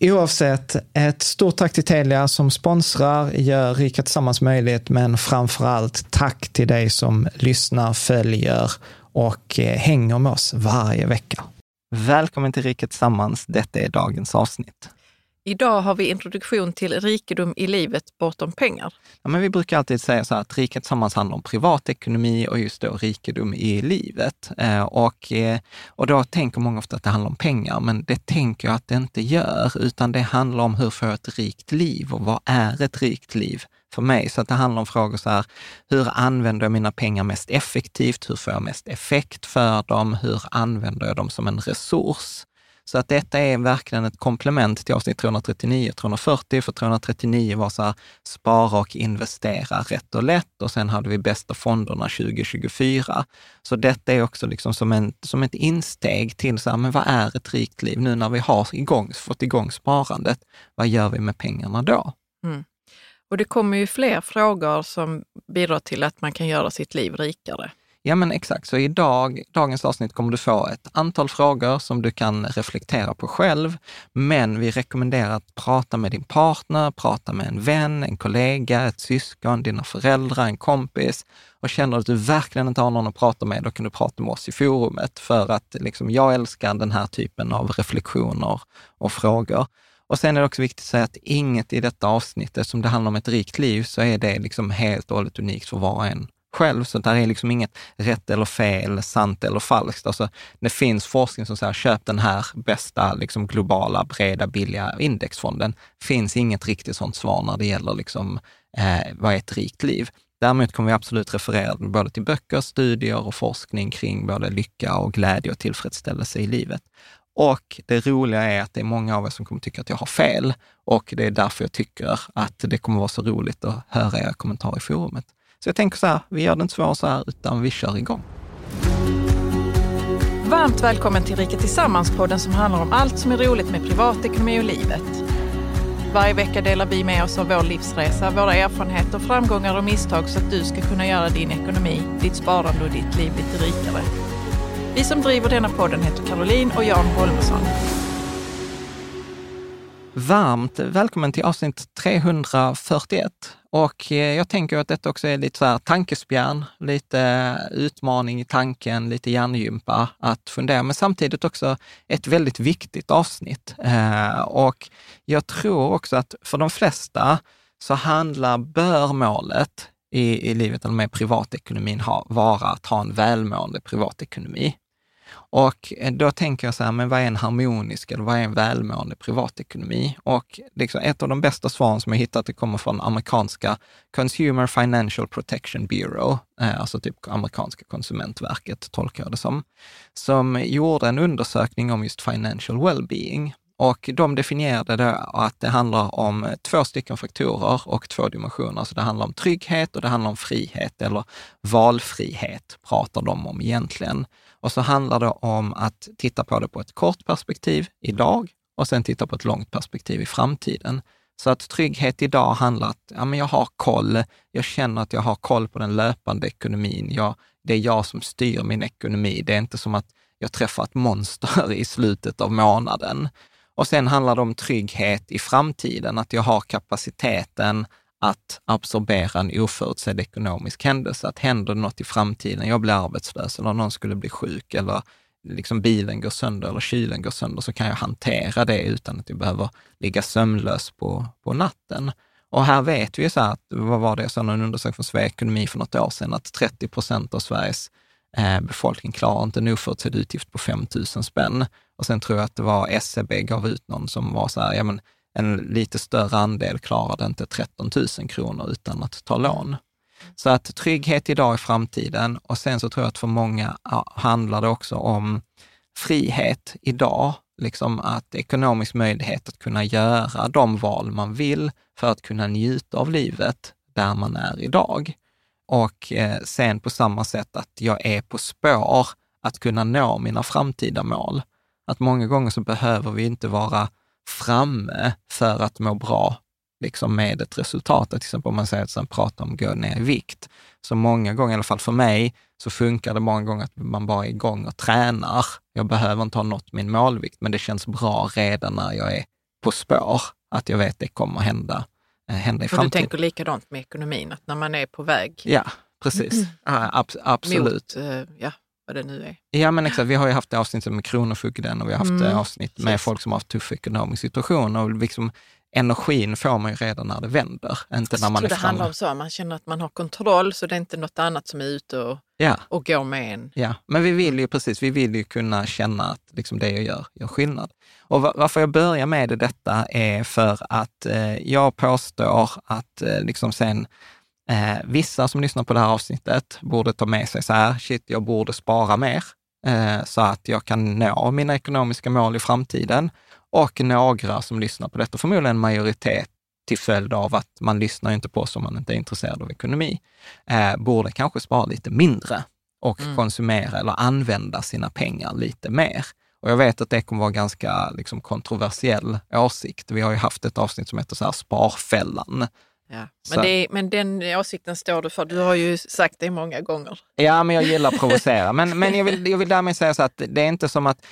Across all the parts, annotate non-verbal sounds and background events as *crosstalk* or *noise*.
Oavsett, ett stort tack till Telia som sponsrar, gör Rika Tillsammans möjligt, men framför allt tack till dig som lyssnar, följer och eh, hänger med oss varje vecka. Välkommen till Rika Tillsammans. Detta är dagens avsnitt. Idag har vi introduktion till rikedom i livet bortom pengar. Ja, men vi brukar alltid säga så här att riket Tillsammans handlar om privatekonomi och just då rikedom i livet. Eh, och, eh, och då tänker många ofta att det handlar om pengar, men det tänker jag att det inte gör, utan det handlar om hur får jag ett rikt liv och vad är ett rikt liv? för mig. Så att det handlar om frågor så här, hur använder jag mina pengar mest effektivt? Hur får jag mest effekt för dem? Hur använder jag dem som en resurs? Så att detta är verkligen ett komplement till avsnitt 339 340, för 339 var så här, spara och investera rätt och lätt och sen hade vi bästa fonderna 2024. Så detta är också liksom som, en, som ett insteg till så här, men vad är ett rikt liv nu när vi har igång, fått igång sparandet? Vad gör vi med pengarna då? Mm. Och det kommer ju fler frågor som bidrar till att man kan göra sitt liv rikare. Ja men exakt, så i dag, dagens avsnitt kommer du få ett antal frågor som du kan reflektera på själv. Men vi rekommenderar att prata med din partner, prata med en vän, en kollega, ett syskon, dina föräldrar, en kompis. Och känner du att du verkligen inte har någon att prata med, då kan du prata med oss i forumet. För att liksom, jag älskar den här typen av reflektioner och frågor. Och sen är det också viktigt att säga att inget i detta avsnitt, som det handlar om ett rikt liv, så är det liksom helt och hållet unikt för var och en själv, så där är liksom inget rätt eller fel, sant eller falskt. Alltså, det finns forskning som säger, köp den här bästa liksom, globala, breda, billiga indexfonden. finns inget riktigt sånt svar när det gäller liksom, eh, vad är ett rikt liv. Däremot kommer vi absolut referera både till böcker, studier och forskning kring både lycka och glädje och tillfredsställelse i livet. Och det roliga är att det är många av er som kommer tycka att jag har fel och det är därför jag tycker att det kommer vara så roligt att höra era kommentarer i forumet. Så jag tänker så här, vi gör det inte svårare så här, utan vi kör igång. Varmt välkommen till Rika Tillsammans-podden som handlar om allt som är roligt med privatekonomi och livet. Varje vecka delar vi med oss av vår livsresa, våra erfarenheter, framgångar och misstag så att du ska kunna göra din ekonomi, ditt sparande och ditt liv lite rikare. Vi som driver denna podden heter Caroline och Jan Holmesson. Varmt välkommen till avsnitt 341. Och eh, jag tänker att detta också är lite så här tankespjärn, lite eh, utmaning i tanken, lite hjärngympa att fundera, men samtidigt också ett väldigt viktigt avsnitt. Eh, och jag tror också att för de flesta så handlar bör-målet i, i livet eller med privatekonomin ha, vara att ha en välmående privatekonomi. Och eh, då tänker jag så här, men vad är en harmonisk eller vad är en välmående privatekonomi? Och liksom ett av de bästa svaren som jag hittat, det kommer från amerikanska Consumer Financial Protection Bureau, eh, alltså typ amerikanska konsumentverket, tolkar jag det som, som gjorde en undersökning om just financial well-being. Och de definierade det att det handlar om eh, två stycken faktorer och två dimensioner. Så det handlar om trygghet och det handlar om frihet, eller valfrihet pratar de om egentligen. Och så handlar det om att titta på det på ett kort perspektiv idag och sen titta på ett långt perspektiv i framtiden. Så att trygghet idag handlar om att ja, men jag har koll, jag känner att jag har koll på den löpande ekonomin. Jag, det är jag som styr min ekonomi. Det är inte som att jag träffar ett monster *laughs* i slutet av månaden. Och sen handlar det om trygghet i framtiden, att jag har kapaciteten att absorbera en oförutsedd ekonomisk händelse. Att händer något i framtiden, jag blir arbetslös eller någon skulle bli sjuk eller liksom bilen går sönder eller kylen går sönder, så kan jag hantera det utan att jag behöver ligga sömnlös på, på natten. Och här vet vi ju så här, att, vad var det jag sa, en undersökning från Sveriges Ekonomi för något år sedan, att 30 procent av Sveriges eh, befolkning klarar inte en oförutsedd utgift på 5 000 spänn. Och sen tror jag att det var SCB gav ut någon som var så här, ja men en lite större andel klarade inte 13 000 kronor utan att ta lån. Så att trygghet idag i framtiden och sen så tror jag att för många handlar det också om frihet idag, liksom att ekonomisk möjlighet att kunna göra de val man vill för att kunna njuta av livet där man är idag. Och eh, sen på samma sätt att jag är på spår att kunna nå mina framtida mål. Att många gånger så behöver vi inte vara framme för att må bra liksom med ett resultat. Till exempel om man säger att man pratar om gå ner i vikt. Så många gånger, i alla fall för mig, så funkar det många gånger att man bara är igång och tränar. Jag behöver inte ha nått min målvikt, men det känns bra redan när jag är på spår, att jag vet att det kommer hända, eh, hända i framtiden. Och du tänker likadant med ekonomin, att när man är på väg Ja, precis. Mm. Ja, ab absolut. Mot, eh, ja, vad det nu är. Ja, men exakt. Vi har ju haft avsnitt med Kronofogden och vi har haft mm. avsnitt med folk som har haft tuff ekonomisk situation. Och liksom, energin får man ju redan när det vänder, inte när man är framme. Det handlar om så, man känner att man har kontroll så det är inte något annat som är ute och, ja. och går med en. Ja, men vi vill ju precis, vi vill ju kunna känna att liksom det jag gör, gör skillnad. Och varför jag börjar med detta är för att eh, jag påstår att eh, liksom sen Eh, vissa som lyssnar på det här avsnittet borde ta med sig så här, shit, jag borde spara mer eh, så att jag kan nå mina ekonomiska mål i framtiden. Och några som lyssnar på detta, förmodligen en majoritet till följd av att man lyssnar inte på oss om man inte är intresserad av ekonomi, eh, borde kanske spara lite mindre och mm. konsumera eller använda sina pengar lite mer. Och jag vet att det kommer vara ganska liksom, kontroversiell åsikt. Vi har ju haft ett avsnitt som heter så här Sparfällan, Ja. Men, det, men den åsikten står du för. Du har ju sagt det många gånger. Ja, men jag gillar att *laughs* provocera. men men jag, vill, jag vill därmed säga så att det är inte som att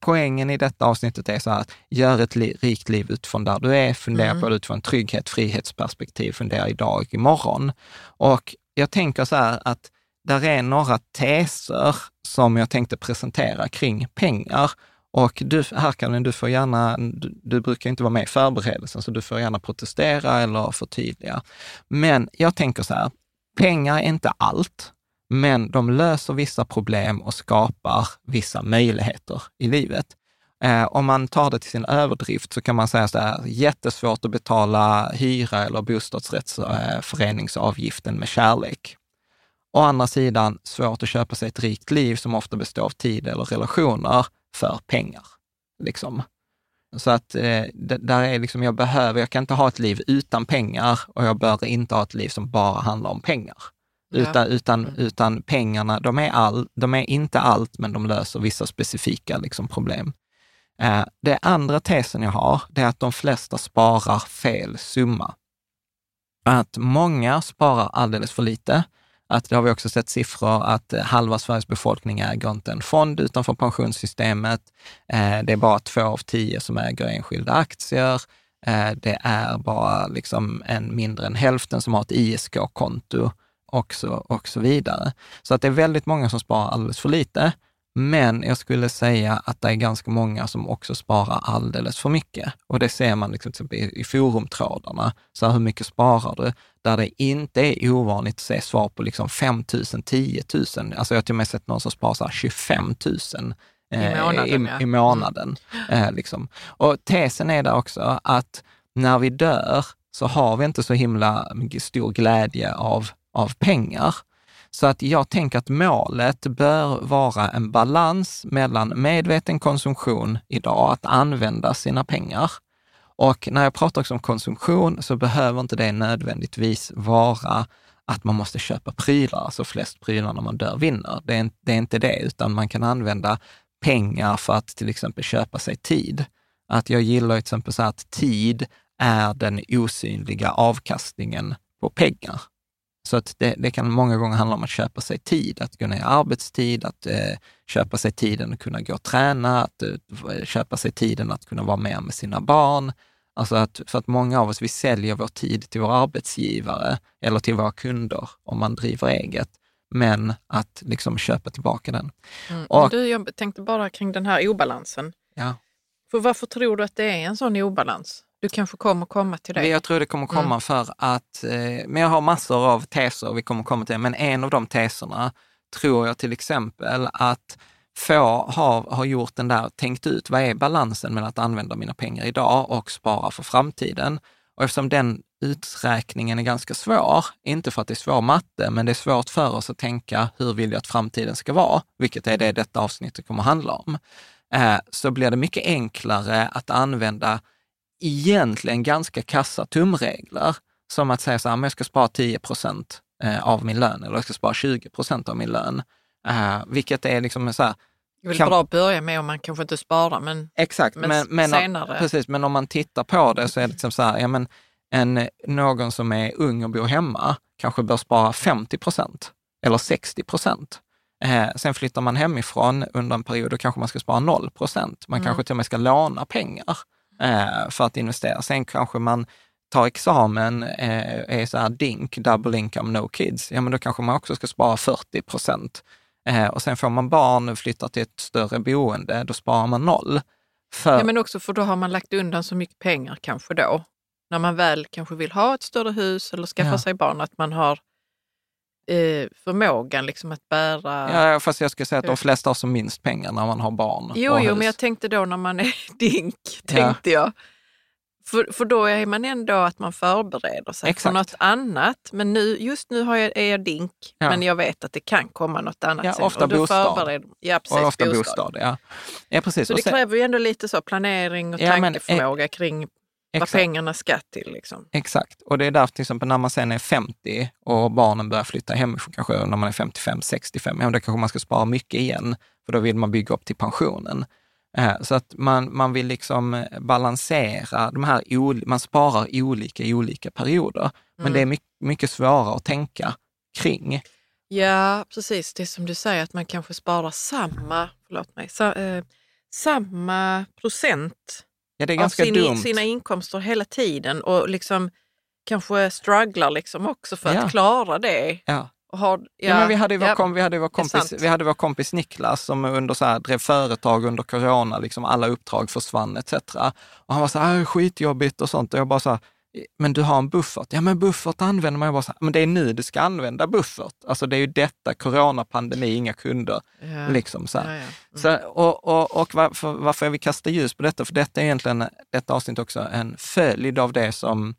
poängen i detta avsnittet är så här att gör ett li, rikt liv utifrån där du är, fundera mm. på det utifrån trygghet, frihetsperspektiv, fundera idag, imorgon. Och jag tänker så här att där är några teser som jag tänkte presentera kring pengar och du, Harkanen, du får gärna, du, du, brukar inte vara med i förberedelsen, så du får gärna protestera eller förtydliga. Men jag tänker så här, pengar är inte allt, men de löser vissa problem och skapar vissa möjligheter i livet. Eh, om man tar det till sin överdrift så kan man säga så här, jättesvårt att betala hyra eller bostadsrättsföreningsavgiften med kärlek. Å andra sidan, svårt att köpa sig ett rikt liv som ofta består av tid eller relationer för pengar. Liksom. Så att eh, där är liksom, jag behöver, jag kan inte ha ett liv utan pengar och jag bör inte ha ett liv som bara handlar om pengar. Ja. Utan, utan, mm. utan pengarna, de är, all, de är inte allt, men de löser vissa specifika liksom, problem. Eh, det andra tesen jag har, det är att de flesta sparar fel summa. Att många sparar alldeles för lite att det har vi också sett siffror att eh, halva Sveriges befolkning äger inte en fond utanför pensionssystemet. Eh, det är bara två av tio som äger enskilda aktier. Eh, det är bara liksom en mindre än hälften som har ett ISK-konto och så, och så vidare. Så att det är väldigt många som sparar alldeles för lite. Men jag skulle säga att det är ganska många som också sparar alldeles för mycket. Och det ser man liksom till exempel i forumtrådarna. Så här, hur mycket sparar du? Där det inte är ovanligt att se svar på liksom 5 000, 10 000. Alltså jag har till och med sett någon som sparar så 25 000 i månaden. I, ja. i månaden mm. eh, liksom. Och tesen är där också att när vi dör så har vi inte så himla stor glädje av, av pengar. Så att jag tänker att målet bör vara en balans mellan medveten konsumtion idag, att använda sina pengar. Och när jag pratar också om konsumtion så behöver inte det nödvändigtvis vara att man måste köpa prylar, alltså flest prylar när man dör vinner. Det är, det är inte det, utan man kan använda pengar för att till exempel köpa sig tid. Att jag gillar till exempel så att tid är den osynliga avkastningen på pengar. Så att det, det, kan många gånger handla om att köpa sig tid, att gå ner i arbetstid, att eh, köpa sig tiden att kunna gå och träna, att eh, köpa sig tiden att kunna vara med med sina barn. Alltså att, för att många av oss, vi säljer vår tid till vår arbetsgivare eller till våra kunder om man driver eget, men att liksom köpa tillbaka den. Mm. Och, du, jag tänkte bara kring den här obalansen. Ja. För varför tror du att det är en sån obalans? Du kanske kommer komma till det? Jag tror det kommer komma mm. för att, eh, men jag har massor av teser, vi kommer komma till men en av de teserna tror jag till exempel att få har, har gjort den där, tänkt ut vad är balansen mellan att använda mina pengar idag och spara för framtiden. Och eftersom den uträkningen är ganska svår, inte för att det är svår matte, men det är svårt för oss att tänka hur vill jag att framtiden ska vara, vilket är det detta avsnittet kommer handla om, eh, så blir det mycket enklare att använda egentligen ganska kassa tumregler, som att säga så här, jag ska spara 10 procent eh, av min lön eller jag ska spara 20 procent av min lön. Uh, vilket är liksom så här, det är väl kan... bra att börja med om man kanske inte sparar, men, Exakt, men, men, men senare. Precis, men om man tittar på det så är det liksom så här, ja, men en, någon som är ung och bor hemma kanske bör spara 50 procent eller 60 procent. Eh, sen flyttar man hemifrån under en period, då kanske man ska spara 0 procent. Man mm. kanske till och med ska låna pengar eh, för att investera. Sen kanske man tar examen, eh, är så här DINK, double income, no kids, ja men då kanske man också ska spara 40 procent. Eh, och sen får man barn och flyttar till ett större boende, då sparar man noll. För... Ja, men också för då har man lagt undan så mycket pengar kanske då. När man väl kanske vill ha ett större hus eller skaffa ja. sig barn, att man har eh, förmågan liksom att bära... Ja, fast jag skulle säga att de flesta har som minst pengar när man har barn. Jo, jo men jag tänkte då när man är *laughs* dink, tänkte ja. jag. För, för då är man ändå att man förbereder sig Exakt. för något annat. Men nu, just nu har jag, är jag dink, ja. men jag vet att det kan komma något annat ja, sen. Ofta bostad. Ja, precis, och ofta bostad. bostad ja. Ja, precis. Så det sen, kräver ju ändå lite så planering och ja, tankeförmåga men, kring Exakt. vad pengarna ska till. Liksom. Exakt, och det är därför till exempel när man sen är 50 och barnen börjar flytta hemifrån, kanske när man är 55, 65, ja, då kanske man ska spara mycket igen, för då vill man bygga upp till pensionen. Eh, så att man, man vill liksom balansera de här, man sparar olika i olika perioder. Men mm. det är mycket, mycket svårare att tänka kring. Ja, precis. Det är som du säger, att man kanske sparar samma, förlåt mig, sa, eh, samma procent ja, det är ganska sin, dumt. sina inkomster hela tiden och liksom kanske strugglar liksom också för ja. att klara det. Ja. Har, ja, ja, men vi hade, vår, ja, kom, vi, hade vår kompis, vi hade vår kompis Niklas som under så här, drev företag under corona, liksom alla uppdrag försvann etc. Och han var så här, skitjobbigt och sånt. Och jag bara så här, men du har en buffert. Ja, men buffert använder man ju bara så här, men det är nu du ska använda buffert. Alltså det är ju detta, coronapandemi, inga kunder. Ja. Liksom så, mm. så och, och, och varför, varför jag vill kasta ljus på detta, för detta är egentligen, detta avsnitt också en följd av det som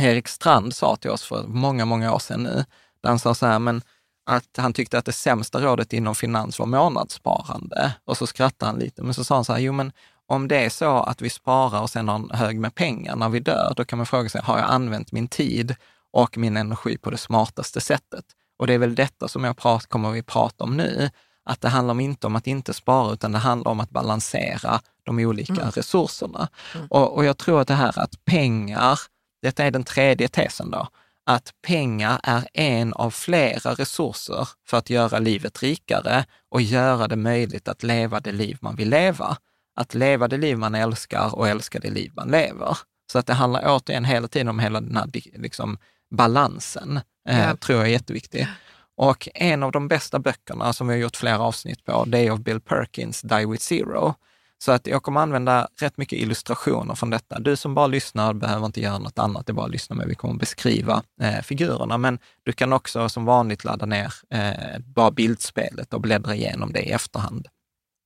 Erik Strand sa till oss för många, många år sedan nu där han sa så här, men att han tyckte att det sämsta rådet inom finans var månadssparande. Och så skrattade han lite, men så sa han så här, jo men om det är så att vi sparar och sen har en hög med pengar när vi dör, då kan man fråga sig, har jag använt min tid och min energi på det smartaste sättet? Och det är väl detta som jag prat, kommer vi prata om nu, att det handlar inte om att inte spara, utan det handlar om att balansera de olika mm. resurserna. Mm. Och, och jag tror att det här att pengar, detta är den tredje tesen då, att pengar är en av flera resurser för att göra livet rikare och göra det möjligt att leva det liv man vill leva. Att leva det liv man älskar och älska det liv man lever. Så att det handlar återigen hela tiden om hela den här liksom, balansen, eh, ja. tror jag är jätteviktig. Och en av de bästa böckerna som vi har gjort flera avsnitt på, det är av Bill Perkins, Die with Zero. Så att jag kommer använda rätt mycket illustrationer från detta. Du som bara lyssnar behöver inte göra något annat, det är bara att lyssna med. Vi kommer beskriva eh, figurerna, men du kan också som vanligt ladda ner eh, bara bildspelet och bläddra igenom det i efterhand.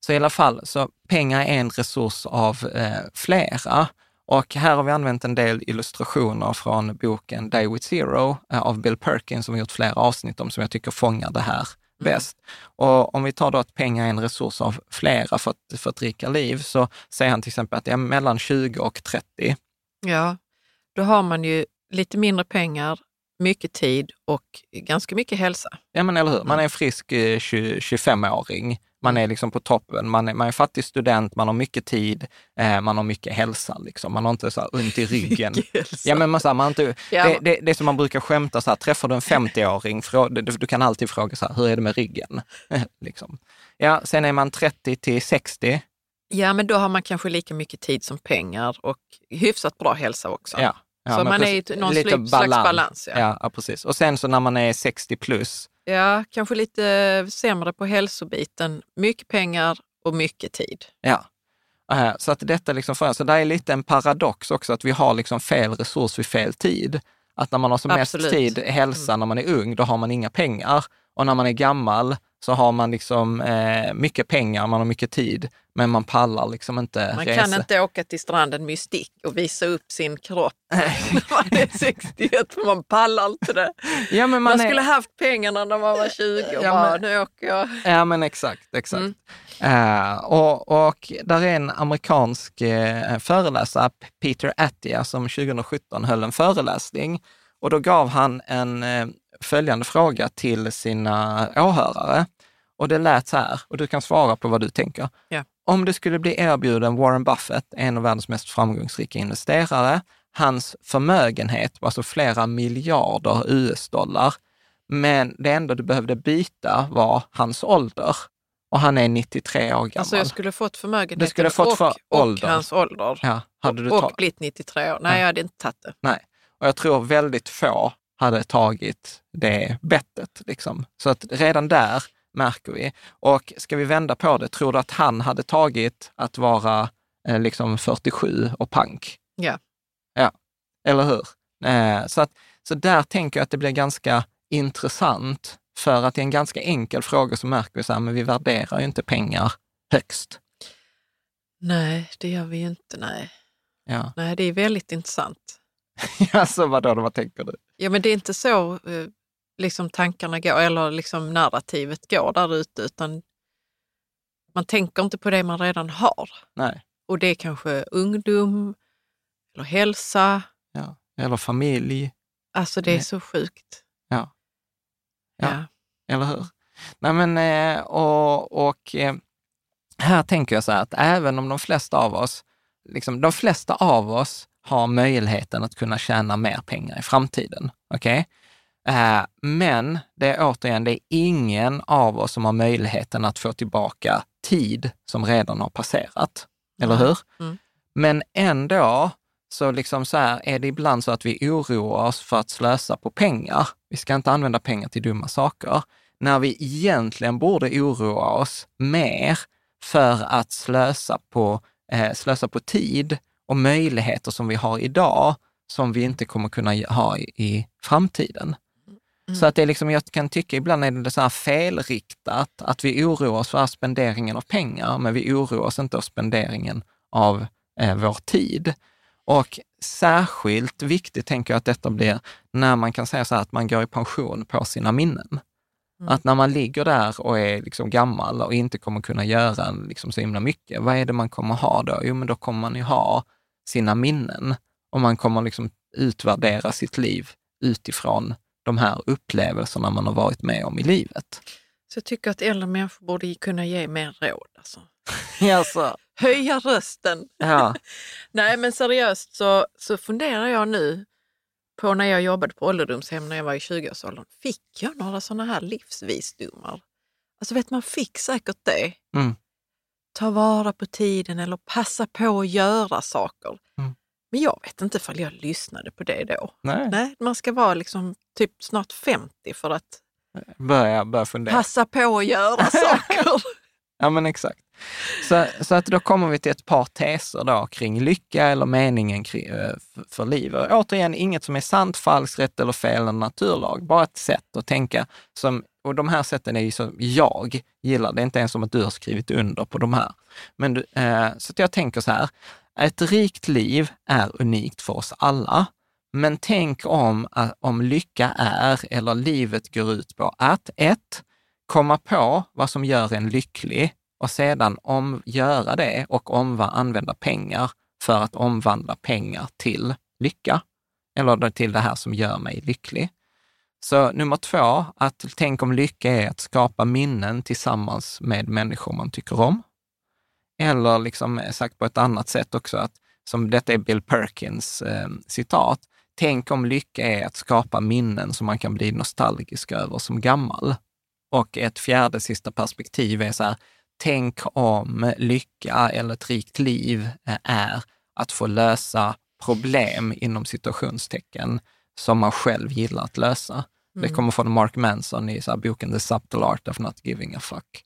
Så i alla fall, så pengar är en resurs av eh, flera. Och här har vi använt en del illustrationer från boken Die with Zero eh, av Bill Perkins som vi gjort flera avsnitt om som jag tycker fångar det här mm. bäst. Och om vi tar då att pengar är en resurs av flera för ett, för ett rikare liv, så säger han till exempel att det är mellan 20 och 30. Ja, då har man ju lite mindre pengar, mycket tid och ganska mycket hälsa. Ja, men eller hur. Man är en frisk 25-åring. Man är liksom på toppen, man är, man är fattig student, man har mycket tid, eh, man har mycket hälsa. Liksom. Man har inte så här ont i ryggen. ja, men man, så här, man inte, ja. det, det, det som man brukar skämta, så här, träffar du en 50-åring, du, du, kan alltid fråga så här, hur är det med ryggen? *laughs* liksom. ja, sen är man 30 till 60. Ja, men då har man kanske lika mycket tid som pengar och hyfsat bra hälsa också. Ja. Ja, så man precis, är i någon slags balans. balans ja. ja. precis. Och sen så när man är 60 plus, Ja, kanske lite sämre på hälsobiten. Mycket pengar och mycket tid. Ja, eh, så att detta liksom för, så det är lite en paradox också att vi har liksom fel resurs vid fel tid. Att när man har som Absolut. mest tid, hälsa, mm. när man är ung, då har man inga pengar. Och när man är gammal så har man liksom eh, mycket pengar, man har mycket tid, men man pallar liksom inte Man resa. kan inte åka till stranden mystik och visa upp sin kropp *laughs* *laughs* när man är 61, för man pallar inte det. Ja, men man, man skulle haft pengarna när man var 20 och ja, bara, men... nu åker jag. Ja men exakt, exakt. Mm. Uh, och, och där är en amerikansk uh, föreläsare, Peter Attia, som 2017 höll en föreläsning och då gav han en uh, följande fråga till sina åhörare. Och det lät så här, och du kan svara på vad du tänker. Yeah. Om du skulle bli erbjuden Warren Buffett, en av världens mest framgångsrika investerare, hans förmögenhet var alltså flera miljarder US-dollar, men det enda du behövde byta var hans ålder. Och han är 93 år gammal. Alltså jag skulle fått förmögenheten skulle fått för och, ålder. och hans ålder. Ja, hade och, och blivit 93 år. Nej, ja. jag hade inte tagit det. Nej, och jag tror väldigt få hade tagit det bettet. Liksom. Så att redan där märker vi. Och ska vi vända på det, tror du att han hade tagit att vara eh, liksom 47 och pank? Ja. Ja, eller hur? Eh, så, att, så där tänker jag att det blir ganska intressant, för att det är en ganska enkel fråga så märker vi så här, men vi värderar ju inte pengar högst. Nej, det gör vi ju inte. Nej. Ja. Nej, det är väldigt intressant. *laughs* alltså vadå, vad tänker du? Ja, men det är inte så eh, liksom tankarna går, eller liksom narrativet går där ute, utan man tänker inte på det man redan har. Nej. Och det är kanske ungdom, eller hälsa. Ja. Eller familj. Alltså det är så sjukt. Ja. ja. ja. Eller hur? Nej men, eh, och, och eh, här tänker jag så här att även om de flesta av oss, liksom, de flesta av oss har möjligheten att kunna tjäna mer pengar i framtiden. Okay? Eh, men det är återigen, det är ingen av oss som har möjligheten att få tillbaka tid som redan har passerat. Eller hur? Mm. Men ändå så, liksom så här, är det ibland så att vi oroar oss för att slösa på pengar. Vi ska inte använda pengar till dumma saker. När vi egentligen borde oroa oss mer för att slösa på, eh, slösa på tid och möjligheter som vi har idag, som vi inte kommer kunna ha i, i framtiden. Mm. Så att det är liksom, jag kan tycka ibland är det så här felriktat, att vi oroar oss för spenderingen av pengar, men vi oroar oss inte av spenderingen av eh, vår tid. Och särskilt viktigt tänker jag att detta blir när man kan säga så här att man går i pension på sina minnen. Mm. Att när man ligger där och är liksom gammal och inte kommer kunna göra liksom så himla mycket, vad är det man kommer ha då? Jo, men då kommer man ju ha sina minnen och man kommer liksom utvärdera sitt liv utifrån de här upplevelserna man har varit med om i livet. Så jag tycker att äldre människor borde kunna ge mer råd. Alltså. *laughs* alltså. Höja rösten. Ja. *laughs* Nej, men seriöst så, så funderar jag nu på när jag jobbade på ålderdomshem när jag var i 20-årsåldern, fick jag några sådana här livsvisdomar? Alltså vet man fick säkert det. Mm. Ta vara på tiden eller passa på att göra saker. Mm. Men jag vet inte ifall jag lyssnade på det då. Nej. Nej man ska vara liksom typ snart 50 för att börja, börja fundera. passa på att göra *laughs* saker. ja men exakt. Så, så att då kommer vi till ett par teser då kring lycka eller meningen kring, eh, för, för livet. Återigen, inget som är sant, falskt, rätt eller fel, en naturlag. Bara ett sätt att tänka som och de här sätten är ju som jag gillar. Det är inte ens som att du har skrivit under på de här. Men du, eh, så att jag tänker så här, ett rikt liv är unikt för oss alla. Men tänk om, eh, om lycka är, eller livet går ut på att ett, komma på vad som gör en lycklig och sedan om, göra det och omva, använda pengar för att omvandla pengar till lycka. Eller till det här som gör mig lycklig. Så nummer två, att tänk om lycka är att skapa minnen tillsammans med människor man tycker om. Eller liksom eh, sagt på ett annat sätt också, att, som detta är Bill Perkins eh, citat, tänk om lycka är att skapa minnen som man kan bli nostalgisk över som gammal. Och ett fjärde sista perspektiv är så här, tänk om lycka eller ett rikt liv eh, är att få lösa problem inom situationstecken som man själv gillar att lösa. Mm. Det kommer från Mark Manson i så här, boken The Subtle Art of Not Giving a Fuck.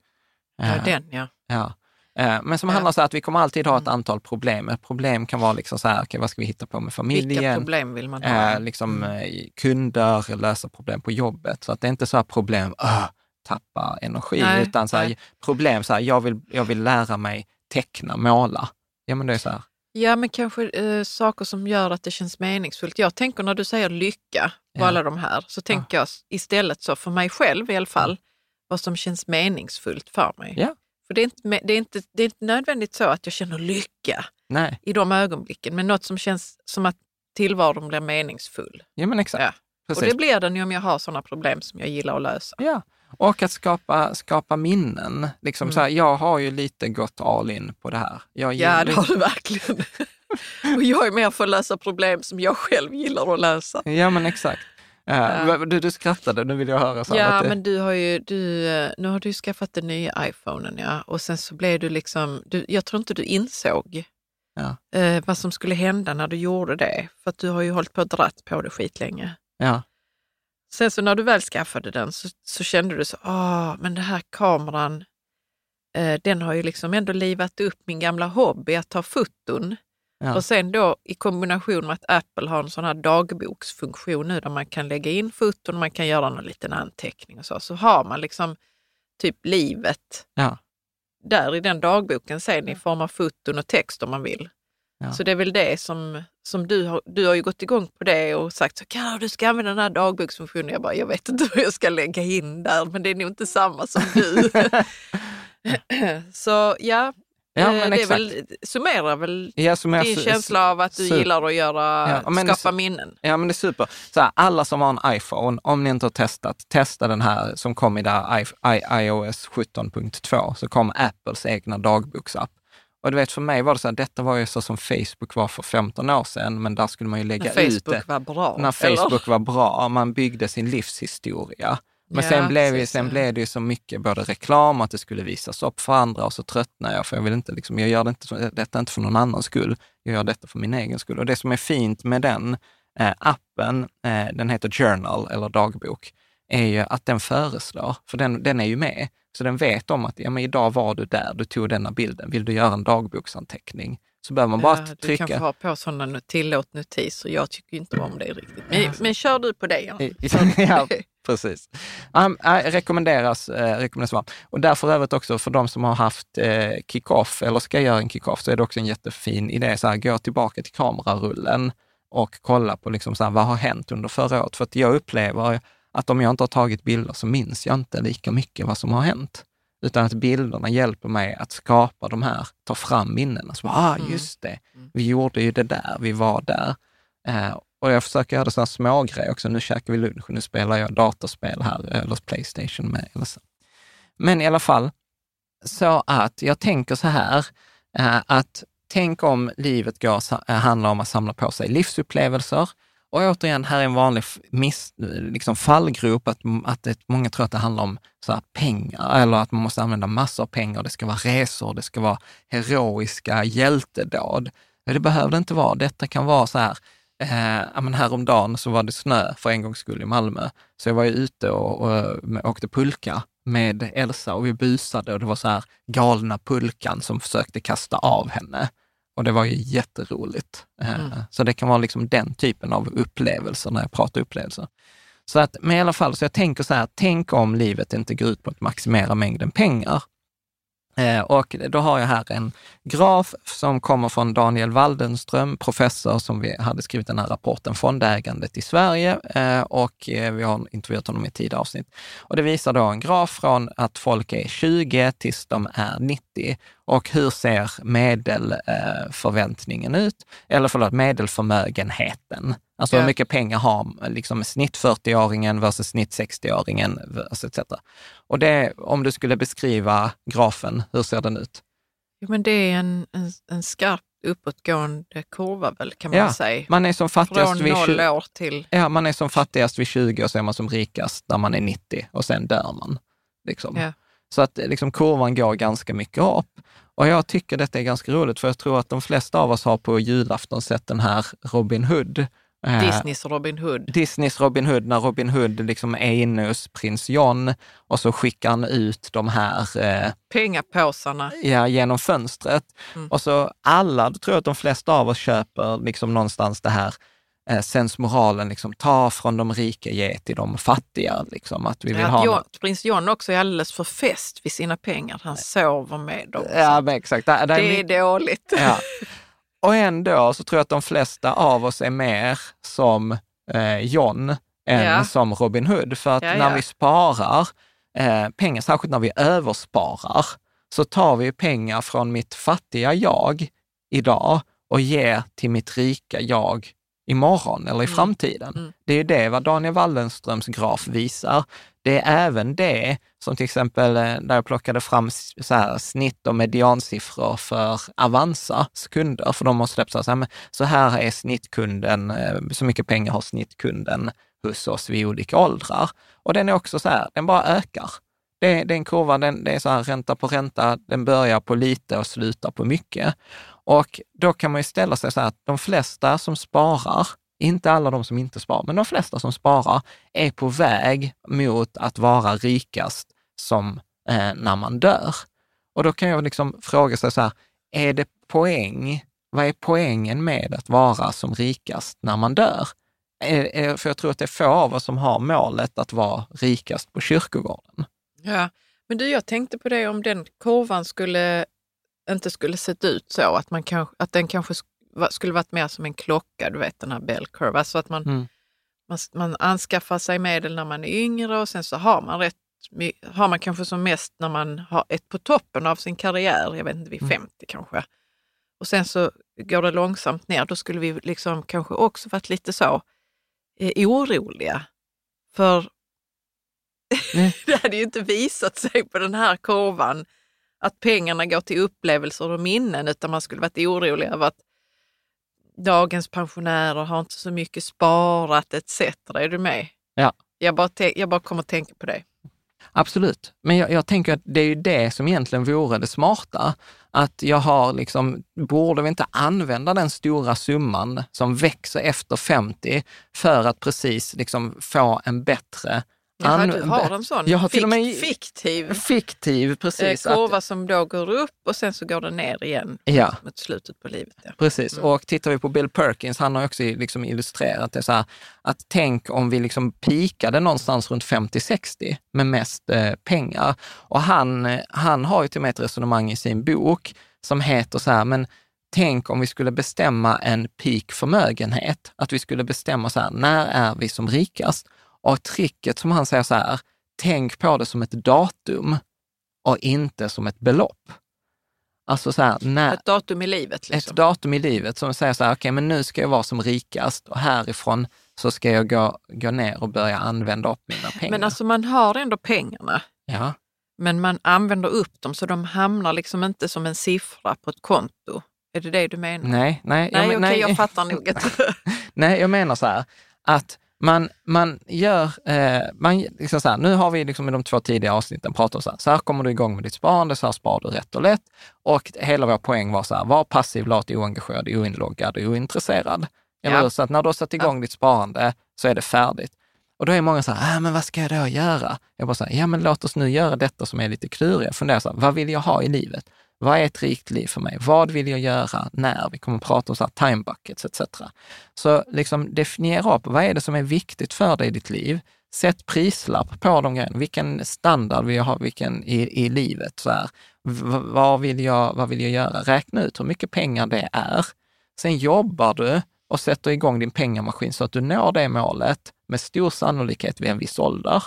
Ja, uh, den ja. ja. Uh, men som ja. handlar om att vi kommer alltid ha ett mm. antal problem. Ett problem kan vara liksom så här, okay, vad ska vi hitta på med familjen? Vilka problem vill man ha? Uh, liksom, mm. kunder, lösa problem på jobbet. Så att det är inte så här problem, uh, tappa energi, nej, utan så här, problem, så här, jag, vill, jag vill lära mig teckna, måla. Ja, men det är så här. Ja, men kanske eh, saker som gör att det känns meningsfullt. Jag tänker när du säger lycka på ja. alla de här, så tänker ja. jag istället så för mig själv i alla fall, ja. vad som känns meningsfullt för mig. Ja. För det är, inte, det, är inte, det är inte nödvändigt så att jag känner lycka Nej. i de ögonblicken, men något som känns som att tillvaron blir meningsfull. Ja, men exakt. Och det blir den ju om jag har sådana problem som jag gillar att lösa. Ja, och att skapa, skapa minnen. Liksom mm. så här, jag har ju lite gått all in på det här. Jag ja, det har du verkligen. och jag är mer för att lösa problem som jag själv gillar att lösa. Ja, men exakt. Uh, du, du skrattade, nu vill jag höra. Så ja, men du har ju, du, eh, nu har du skaffat den nya iPhonen ja. och sen så blev du liksom, du, jag tror inte du insåg ja. uh, vad som skulle hända när du gjorde det. För att du har ju hållit på och dratt på det skitlänge. Ja. Sen så när du väl skaffade den så, så kände du så, ah, men den här kameran, eh, den har ju liksom ändå livat upp min gamla hobby att ta foton. Ja. Och sen då i kombination med att Apple har en sån här dagboksfunktion nu där man kan lägga in foton, man kan göra någon liten anteckning och så, så har man liksom typ livet ja. där i den dagboken sen i form av foton och text om man vill. Ja. Så det är väl det som, som du har, du har ju gått igång på det och sagt kan du ska använda den här dagboksfunktionen. Jag bara, jag vet inte vad jag ska lägga in där, men det är nog inte samma som du. *laughs* så ja, Ja, eh, det är väl, summerar väl ja, summerar, din känsla av att du super. gillar att göra, ja, skapa minnen. Ja, men det är super. Så här, alla som har en iPhone, om ni inte har testat, testa den här som kom i där iOS 17.2, så kom Apples egna dagboksapp. Och du vet, för mig var det så här, detta var ju så som Facebook var för 15 år sedan, men där skulle man ju lägga när ut det. Var bra, när Facebook eller? var bra. Man byggde sin livshistoria. Men ja, sen, blev, precis, sen blev det ju så mycket både reklam, att det skulle visas upp för andra och så tröttnade jag, för jag vill inte, liksom, jag gör det inte, detta inte för någon annans skull, jag gör detta för min egen skull. Och det som är fint med den eh, appen, eh, den heter Journal eller dagbok, är ju att den föreslår, för den, den är ju med, så den vet om att ja, men idag var du där, du tog denna bilden, vill du göra en dagboksanteckning? Så behöver man bara ja, trycka. Du kan få ha på sådana tillåt notiser. Jag tycker inte om det riktigt. Men, men kör du på det. *laughs* Ja, *laughs* ja precis. Um, äh, rekommenderas, äh, rekommenderas varmt. Och därför övrigt också för de som har haft äh, kick-off eller ska göra en kick-off så är det också en jättefin idé. Så här, gå tillbaka till kamerarullen och kolla på liksom så här, vad har hänt under förra året. För att jag upplever att om jag inte har tagit bilder så minns jag inte lika mycket vad som har hänt. Utan att bilderna hjälper mig att skapa de här, ta fram minnena. Så, ah, mm. just det, mm. vi gjorde ju det där, vi var där. Eh, och jag försöker göra sådana små grejer också. Nu käkar vi lunch och nu spelar jag datorspel här, eller Playstation med. Eller så. Men i alla fall, så att jag tänker så här, eh, att tänk om livet går, eh, handlar om att samla på sig livsupplevelser och återigen, här är en vanlig miss, liksom fallgrop, att, att det, många tror att det handlar om så här, pengar, eller att man måste använda massor av pengar. Det ska vara resor, det ska vara heroiska hjältedåd. Men det behöver det inte vara. Detta kan vara så här, eh, men häromdagen så var det snö för en gångs skull i Malmö. Så jag var ju ute och, och, och åkte pulka med Elsa och vi busade och det var så här galna pulkan som försökte kasta av henne. Och det var ju jätteroligt. Eh, mm. Så det kan vara liksom den typen av upplevelser när jag pratar upplevelser. Så att, men i alla fall, så jag tänker så här, tänk om livet inte går ut på att maximera mängden pengar, Eh, och då har jag här en graf som kommer från Daniel Waldenström, professor som vi hade skrivit den här rapporten Fondägandet i Sverige eh, och eh, vi har intervjuat honom i tidigare avsnitt. Och det visar då en graf från att folk är 20 tills de är 90 och hur ser medelförväntningen ut? Eller förlåt, medelförmögenheten. Alltså ja. hur mycket pengar har liksom snitt 40-åringen versus snitt 60-åringen etc. Och det, om du skulle beskriva grafen, hur ser den ut? Jo, men det är en, en, en skarpt uppåtgående kurva väl, kan man ja, säga. Man är som fattigast Från vid noll år till... Ja, man är som fattigast vid 20 och så är man som rikast när man är 90 och sen dör man. Liksom. Ja. Så att liksom, kurvan går ganska mycket upp. Och jag tycker detta är ganska roligt, för jag tror att de flesta av oss har på julafton sett den här Robin Hood. Eh, Disneys Robin Hood. Disneys Robin Hood, när Robin Hood liksom är inne hos prins John och så skickar han ut de här eh, pengapåsarna ja, genom fönstret. Mm. Och så alla, då tror jag att de flesta av oss köper liksom någonstans det här eh, sensmoralen, liksom, ta från de rika, ge till de fattiga. Liksom, att vi vill ja, ha John, prins John också är alldeles för fäst vid sina pengar. Han sover med dem. Ja, men exakt. Det, det, det är dåligt. Ja. *laughs* Och ändå så tror jag att de flesta av oss är mer som eh, John än ja. som Robin Hood. För att ja, när vi sparar eh, pengar, särskilt när vi översparar, så tar vi pengar från mitt fattiga jag idag och ger till mitt rika jag imorgon eller i mm. framtiden. Mm. Det är det vad Daniel Wallenströms graf visar. Det är även det som till exempel eh, där jag plockade fram så här, snitt och mediansiffror för Avanzas kunder, för de har släppt så här, så här är snittkunden, eh, så mycket pengar har snittkunden hos oss vid olika åldrar. Och den är också så här, den bara ökar. Det, den är en kurva, den, det är så här ränta på ränta, den börjar på lite och slutar på mycket. Och då kan man ju ställa sig så här att de flesta som sparar, inte alla de som inte sparar, men de flesta som sparar är på väg mot att vara rikast som eh, när man dör. Och då kan jag liksom fråga sig så här, är det poäng? Vad är poängen med att vara som rikast när man dör? Eh, eh, för jag tror att det är få av oss som har målet att vara rikast på kyrkogården. Ja, men du, jag tänkte på det om den kurvan skulle inte skulle sett ut så, att, man kan, att den kanske skulle varit mer som en klocka, du vet den här bell curve, alltså att man, mm. man, man anskaffar sig medel när man är yngre och sen så har man rätt har man kanske som mest när man har ett på toppen av sin karriär, jag vet inte, vid 50 mm. kanske. Och sen så går det långsamt ner, då skulle vi liksom kanske också varit lite så eh, oroliga. För mm. *laughs* det hade ju inte visat sig på den här kurvan att pengarna går till upplevelser och minnen, utan man skulle varit orolig över att dagens pensionärer har inte så mycket sparat etc. Är du med? Ja. Jag bara, jag bara kommer att tänka på det. Absolut, men jag, jag, tänker att det är ju det som egentligen vore det smarta. Att jag har liksom, borde vi inte använda den stora summan som växer efter 50 för att precis liksom få en bättre Jaha, du har en sån jag har till och med, fiktiv, fiktiv precis, eh, kurva att, som då går upp och sen så går den ner igen ja. mot slutet på livet. Ja. Precis, mm. och tittar vi på Bill Perkins, han har också liksom illustrerat det så här, att tänk om vi liksom pikade någonstans runt 50-60 med mest eh, pengar. Och han, eh, han har ju till och med ett resonemang i sin bok som heter så här, men tänk om vi skulle bestämma en peak förmögenhet, att vi skulle bestämma så här, när är vi som rikast? Och tricket som han säger så här, tänk på det som ett datum och inte som ett belopp. Alltså så här, när, ett datum i livet? Liksom. Ett datum i livet som säger så här, okej, okay, men nu ska jag vara som rikast och härifrån så ska jag gå, gå ner och börja använda upp mina pengar. Men alltså man har ändå pengarna. Ja. Men man använder upp dem så de hamnar liksom inte som en siffra på ett konto. Är det det du menar? Nej, nej. Nej, ja, okej, nej. jag fattar nog. Att... *laughs* Nej, jag menar så här, att man, man gör, eh, man, liksom så här, nu har vi liksom i de två tidiga avsnitten pratat om så här, så här kommer du igång med ditt sparande, så här sparar du rätt och lätt. Och hela vår poäng var så här, var passiv, lat, oengagerad, oinloggad och ointresserad. Eller ja. Så att när du har satt igång ja. ditt sparande så är det färdigt. Och då är många så här, äh, men vad ska jag då göra? Jag bara så här, ja men låt oss nu göra detta som är lite kluriga. Fundera så här, vad vill jag ha i livet? Vad är ett rikt liv för mig? Vad vill jag göra när? Vi kommer att prata om så här time buckets etc. Så liksom definiera upp, vad är det som är viktigt för dig i ditt liv? Sätt prislapp på de grejerna. Vilken standard vill jag ha vilken i, i livet? Så här. Vad, vill jag, vad vill jag göra? Räkna ut hur mycket pengar det är. Sen jobbar du och sätter igång din pengamaskin så att du når det målet med stor sannolikhet vid en viss ålder.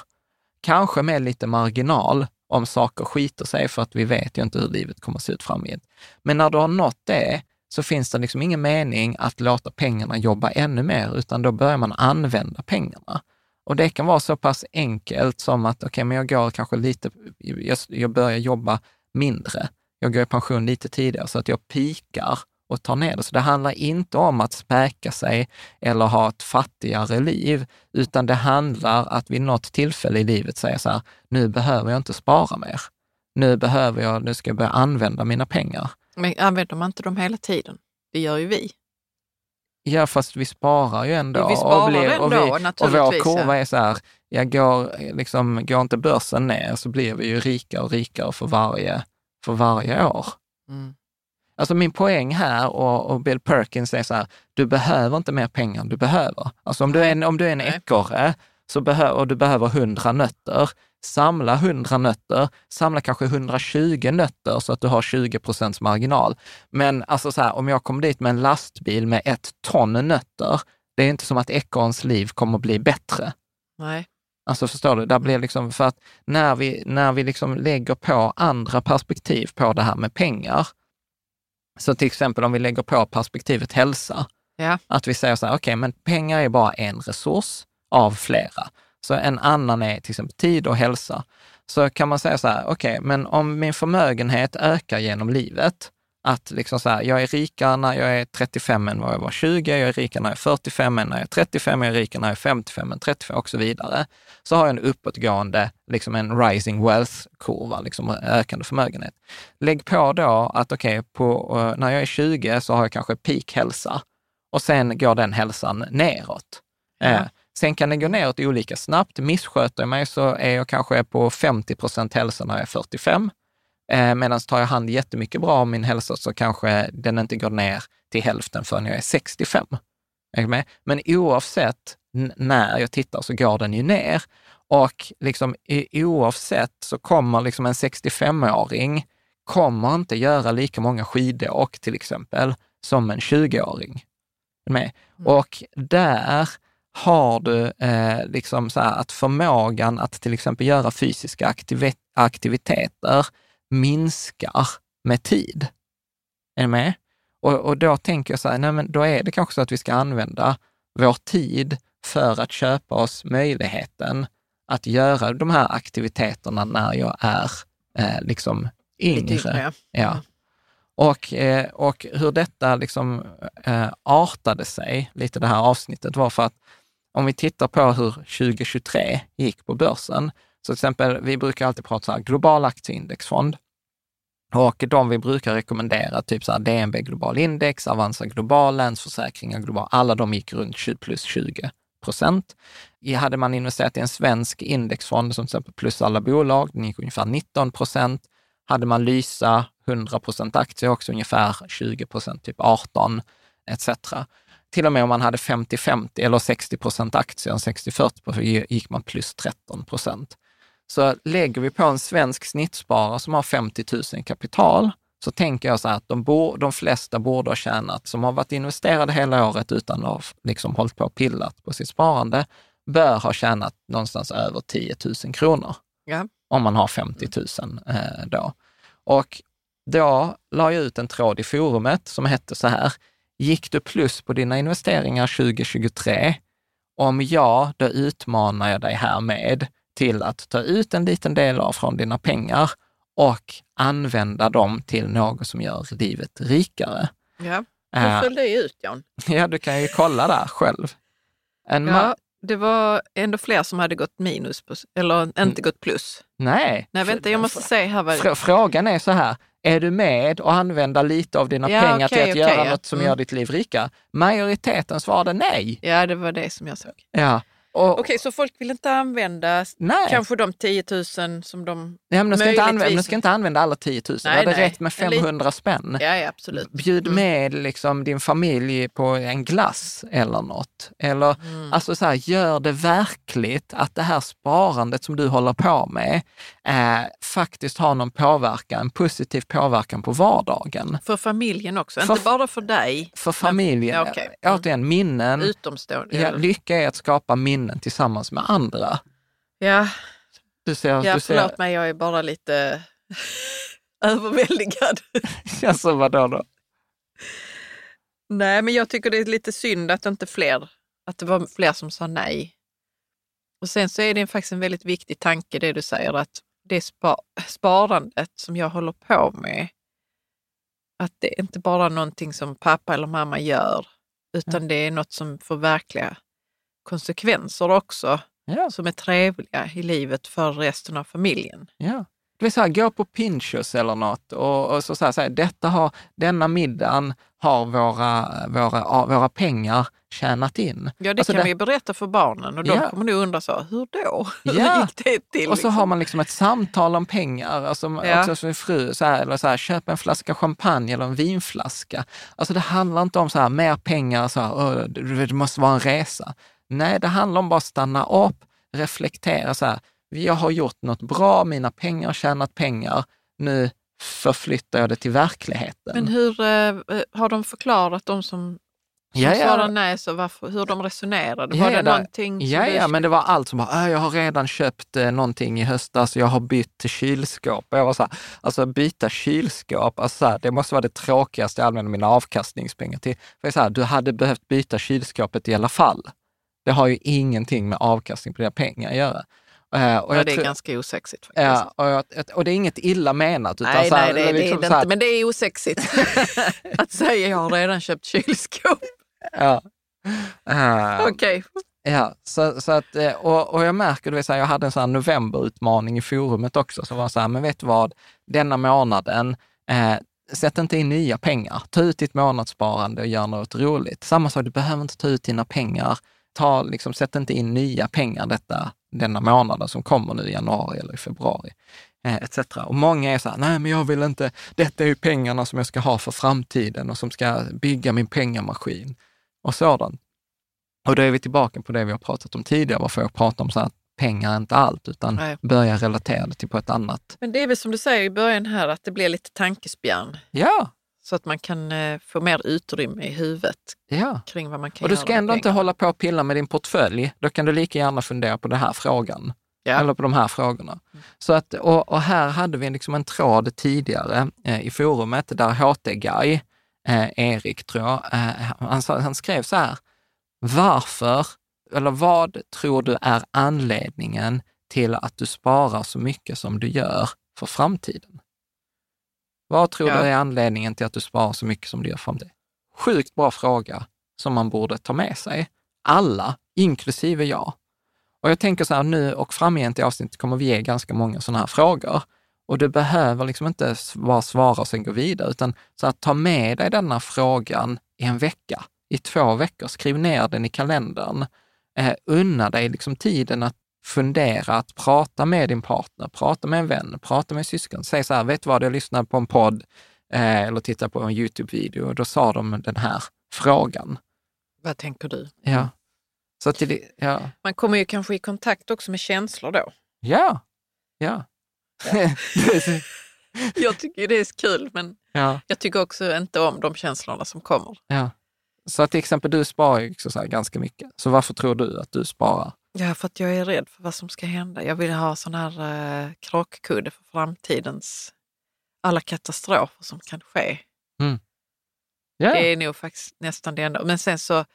Kanske med lite marginal om saker skiter sig, för att vi vet ju inte hur livet kommer att se ut framgent. Men när du har nått det, så finns det liksom ingen mening att låta pengarna jobba ännu mer, utan då börjar man använda pengarna. Och det kan vara så pass enkelt som att, okej, okay, men jag går kanske lite, jag, jag börjar jobba mindre. Jag går i pension lite tidigare så att jag pikar och tar ner det. Så det handlar inte om att späka sig eller ha ett fattigare liv, utan det handlar att vid något tillfälle i livet säga så här, nu behöver jag inte spara mer. Nu behöver jag, nu ska jag börja använda mina pengar. Men använder man inte dem hela tiden? Det gör ju vi. Ja, fast vi sparar ju ändå. Vi sparar och blir, ändå, och, vi, och vår kurva är så här, jag går, liksom, går inte börsen ner så blir vi ju rikare och rikare för varje, för varje år. Mm. Alltså min poäng här och, och, Bill Perkins är så här, du behöver inte mer pengar än du behöver. Alltså om du är en, om du är en ekorre så behö, och du behöver 100 nötter, samla 100 nötter, samla kanske 120 nötter så att du har 20 procents marginal. Men alltså så här, om jag kommer dit med en lastbil med ett ton nötter, det är inte som att ekorrens liv kommer att bli bättre. Nej. Alltså förstår du, där blir liksom, för att när vi, när vi liksom lägger på andra perspektiv på det här med pengar, så till exempel om vi lägger på perspektivet hälsa, ja. att vi säger så här, okej, okay, men pengar är bara en resurs av flera. Så en annan är till exempel tid och hälsa. Så kan man säga så här, okej, okay, men om min förmögenhet ökar genom livet, att liksom så här, jag är rikare när jag är 35 än vad jag var 20, jag är rikare när jag är 45 än när jag är 35, jag är rikare när jag är 55 än 35 och så vidare. Så har jag en uppåtgående, liksom en rising wealth-kurva, liksom ökande förmögenhet. Lägg på då att okej, okay, uh, när jag är 20 så har jag kanske peak hälsa och sen går den hälsan neråt. Ja. Eh, sen kan den gå neråt olika snabbt. Missköter jag mig så är jag kanske på 50 procent hälsa när jag är 45 Eh, Medan tar jag hand jättemycket bra om min hälsa så kanske den inte går ner till hälften förrän jag är 65. Är? Men oavsett när jag tittar så går den ju ner. Och liksom, oavsett så kommer liksom en 65-åring kommer inte göra lika många skidåk till exempel som en 20-åring. Med. Mm. Och där har du eh, liksom så att förmågan att till exempel göra fysiska aktiv aktiviteter minskar med tid. Är ni med? Och, och då tänker jag så här, nej men då är det kanske så att vi ska använda vår tid för att köpa oss möjligheten att göra de här aktiviteterna när jag är eh, liksom yngre. Ja. Och, eh, och hur detta liksom eh, artade sig, lite det här avsnittet, var för att om vi tittar på hur 2023 gick på börsen, till exempel, vi brukar alltid prata så här, global aktieindexfond. Och de vi brukar rekommendera, typ så här DNB Global Index, Avanza Global, Länsförsäkringar Global, alla de gick runt 20 plus 20 procent. Hade man investerat i en svensk indexfond, som till exempel plus alla bolag, den gick ungefär 19 procent. Hade man Lysa 100 procent aktier också, ungefär 20 procent, typ 18 etc. Till och med om man hade 50-50 eller 60 procent aktier, 60-40 gick man plus 13 procent. Så lägger vi på en svensk snittsparare som har 50 000 kapital, så tänker jag så här att de, bo, de flesta borde ha tjänat, som har varit investerade hela året utan att liksom hållit på och pillat på sitt sparande, bör ha tjänat någonstans över 10 000 kronor. Ja. Om man har 50 000 eh, då. Och då la jag ut en tråd i forumet som hette så här, gick du plus på dina investeringar 2023? Om ja, då utmanar jag dig här med till att ta ut en liten del av från dina pengar och använda dem till något som gör livet rikare. Ja. Hur föll det ut, Jan? *laughs* Ja, du kan ju kolla där själv. En ja, det var ändå fler som hade gått minus, på, eller inte mm. gått plus. Nej. Nej, vänta, jag måste säga här. Vad... Frågan är så här, är du med och använda lite av dina ja, pengar okay, till att okay, göra ja. något som mm. gör ditt liv rikare? Majoriteten svarade nej. Ja, det var det som jag såg. Ja. Okej, okay, så folk vill inte använda nej. kanske de 10 000 som de ja, men de ska, inte använda, de ska inte använda alla 10 000. Nej, det hade räckt med 500 spänn. Ja, ja, absolut. Bjud mm. med liksom din familj på en glass eller något. Eller mm. alltså så här, gör det verkligt att det här sparandet som du håller på med eh, faktiskt har någon påverkan, en positiv påverkan på vardagen. För familjen också, för, inte bara för dig. För familjen. Men, okay. mm. Återigen, minnen. Utomstående. Ja, lycka är att skapa minnen tillsammans med andra. Ja, du ser, ja du ser... förlåt mig, jag är bara lite *laughs* överväldigad. *laughs* alltså vadå då? Nej, men jag tycker det är lite synd att inte fler, att det var fler som sa nej. Och sen så är det faktiskt en väldigt viktig tanke det du säger att det sparandet som jag håller på med, att det är inte bara någonting som pappa eller mamma gör, utan mm. det är något som får verkliga konsekvenser också, ja. som är trevliga i livet för resten av familjen. Ja. Det vill säga, gå på Pinchos eller något och, och så, här, detta har, denna middagen har våra, våra, våra pengar tjänat in. Ja, det alltså kan det... vi berätta för barnen och de ja. kommer nu undra så, hur då? *laughs* Ja. Hur gick det till? Och så liksom? har man liksom ett samtal om pengar, alltså ja. också som fru, så här, eller så här, köp en flaska champagne eller en vinflaska. Alltså det handlar inte om så här, mer pengar, så här, det måste vara en resa. Nej, det handlar om bara att stanna upp, reflektera så här, jag har gjort något bra, mina pengar tjänat pengar, nu förflyttar jag det till verkligheten. Men hur eh, har de förklarat, de som som ja, ja. svarade nej, så varför, hur de resonerade? Var ja, det någonting? Ja, ja, men det var allt som bara, äh, jag har redan köpt eh, någonting i höstas, jag har bytt kylskåp. Jag var så här, alltså byta kylskåp, alltså, här, det måste vara det tråkigaste jag använder mina avkastningspengar till. För så här, du hade behövt byta kylskåpet i alla fall. Det har ju ingenting med avkastning på dina pengar att göra. Uh, och ja, det är tror, ganska osexigt faktiskt. Ja, och, jag, och, det är inget illa menat. Utan nej, så här, nej, det, liksom det är det inte, men det är osexigt *laughs* att säga jag har redan köpt kylskåp. Ja. Uh, Okej. Okay. Ja, så, så att, eh, och, och jag märker, du vet, så här, jag hade en sån novemberutmaning i forumet också, som var så här, men vet du vad, denna månaden, eh, sätt inte in nya pengar. Ta ut ditt månadssparande och gör något roligt. Samma sak, du behöver inte ta ut dina pengar. Ta, liksom, sätt inte in nya pengar detta, denna månaden som kommer nu i januari eller i februari. Eh, etc. Och många är så här, nej men jag vill inte, detta är ju pengarna som jag ska ha för framtiden och som ska bygga min pengamaskin och sådant. Och då är vi tillbaka på det vi har pratat om tidigare, varför jag pratar om så här, pengar är inte allt, utan Nej. börja relatera det till på ett annat. Men det är väl som du säger i början här, att det blir lite tankespjärn. Ja. Så att man kan eh, få mer utrymme i huvudet ja. kring vad man kan Och du ska ändå inte hålla på och pilla med din portfölj. Då kan du lika gärna fundera på den här frågan. Ja. Eller på de här frågorna. Mm. Så att, och, och, här hade vi liksom en tråd tidigare eh, i forumet där HT-Guy, eh, Erik tror jag, eh, han, han skrev så här, varför, eller vad tror du är anledningen till att du sparar så mycket som du gör för framtiden? Vad tror ja. du är anledningen till att du sparar så mycket som du gör för framtiden? Sjukt bra fråga som man borde ta med sig. Alla, inklusive jag. Och jag tänker så här nu och framgent i avsnittet kommer vi ge ganska många sådana här frågor. Och du behöver liksom inte bara svara och sen gå vidare, utan så att ta med dig denna frågan i en vecka, i två veckor. Skriv ner den i kalendern. Eh, unna dig liksom tiden att fundera, att prata med din partner, prata med en vän, prata med syskon. Säg så här, vet du vad, jag lyssnade på en podd eh, eller tittade på en Youtube-video och då sa de den här frågan. Vad tänker du? Ja. Så till, ja. Man kommer ju kanske i kontakt också med känslor då. Ja, ja. *laughs* jag tycker det är kul, men ja. jag tycker också inte om de känslorna som kommer. Ja. Så till exempel, du sparar ju ganska mycket. Så varför tror du att du sparar? Ja, för att jag är rädd för vad som ska hända. Jag vill ha sån här eh, krockkudde för framtidens alla katastrofer som kan ske. Mm. Yeah. Det är nog faktiskt nästan det enda. Men sen så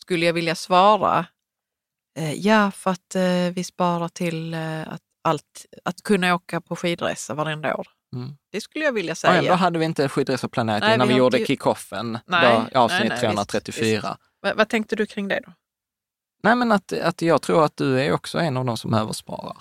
skulle jag vilja svara, eh, ja för att eh, vi sparar till eh, att, allt, att kunna åka på skidresa varenda år. Mm. Det skulle jag vilja säga. Och ändå hade vi inte skidresor planerat nej, innan vi, vi gjorde inte... kickoffen, avsnitt nej, 334. Visst, visst. Vad tänkte du kring det då? Nej, men att, att jag tror att du är också en av de som översparar.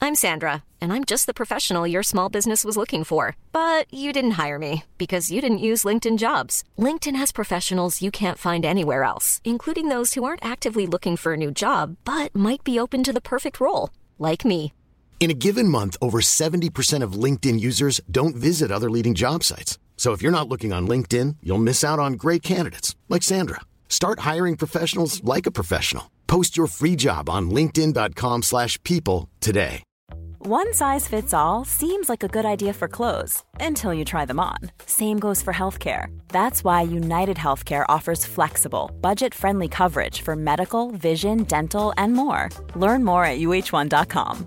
I'm Sandra and I'm just the professional your small business was looking for. But you didn't hire me because you didn't use LinkedIn jobs. LinkedIn has professionals you can't find anywhere else, including those who aren't actively looking for a new job but might be open to the perfect role, like me. In a given month, over 70% of LinkedIn users don't visit other leading job sites. So if you're not looking on LinkedIn, you'll miss out on great candidates like Sandra. Start hiring professionals like a professional. Post your free job on linkedin.com/people today. One size fits all seems like a good idea for clothes until you try them on. Same goes for healthcare. That's why United Healthcare offers flexible, budget-friendly coverage for medical, vision, dental, and more. Learn more at uh1.com.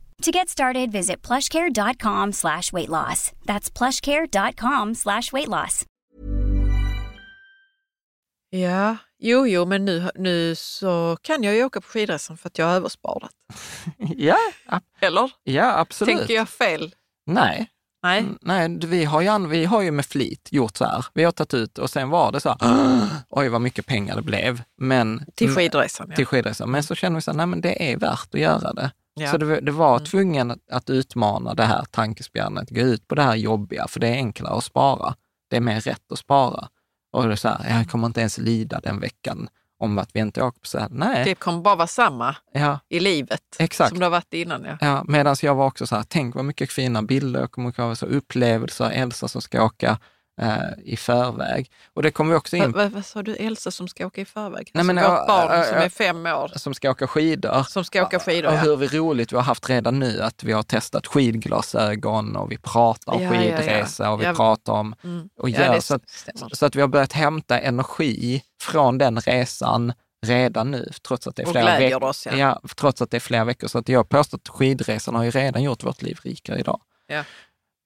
To get started, visit plushcare.com slash weight loss. That's plushcare.com slash weight loss. Ja, jo, jo, men nu, nu så kan jag ju åka på skidresan för att jag har översparat. *laughs* ja, Eller? Ja, absolut. Tänker jag fel? Nej. Nej. Mm, nej, vi har, ju, vi har ju med flit gjort så här. Vi har tagit ut och sen var det så här, *gasps* oj vad mycket pengar det blev. Men, till skidresan. Ja. Till skidresan. Men så känner vi så här, nej men det är värt att göra det. Ja. Så det, det var mm. tvungen att utmana det här tankespjärnet, gå ut på det här jobbiga, för det är enklare att spara. Det är mer rätt att spara. Och det är så här, jag kommer inte ens lida den veckan om att vi inte åker på så här. Nej. Det kommer bara vara samma ja. i livet Exakt. som det har varit innan. Ja. Ja, Medan jag var också så här, tänk vad mycket fina bilder, jag kommer ihåg upplevelser, Elsa som ska åka i förväg. Och det kommer vi också in... Vad, vad, sa du, Elsa som ska åka i förväg? Nej, men, alltså, vårt barn som är fem år. Som ska åka skidor. Som ska åka skidor, Och hur roligt vi har haft redan nu att vi har testat skidglasögon och vi pratar om ja, skidresa ja, ja. och vi pratar om... Mm. Och gör, så, att, så att vi har börjat hämta energi från den resan redan nu, trots att det är flera, veck oss, ja. Ja, trots att det är flera veckor. Så att jag påstår att skidresan har ju redan gjort vårt liv rikare idag.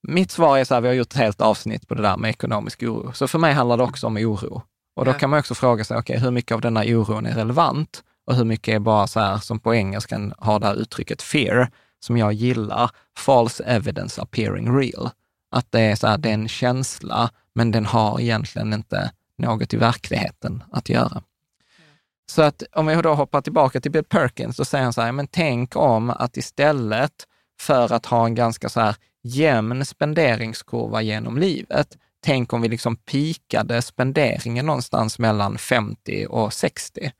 Mitt svar är så här, vi har gjort ett helt avsnitt på det där med ekonomisk oro. Så för mig handlar det också om oro. Och då kan man också fråga sig, okej, okay, hur mycket av denna oron är relevant och hur mycket är bara så här, som på engelskan har det här uttrycket fear, som jag gillar, false evidence appearing real. Att det är så här, det är en känsla, men den har egentligen inte något i verkligheten att göra. Så att om vi då hoppar tillbaka till Bill Perkins, så säger han så här, men tänk om att istället för att ha en ganska så här jämn spenderingskurva genom livet. Tänk om vi liksom pikade spenderingen någonstans mellan 50 och 60.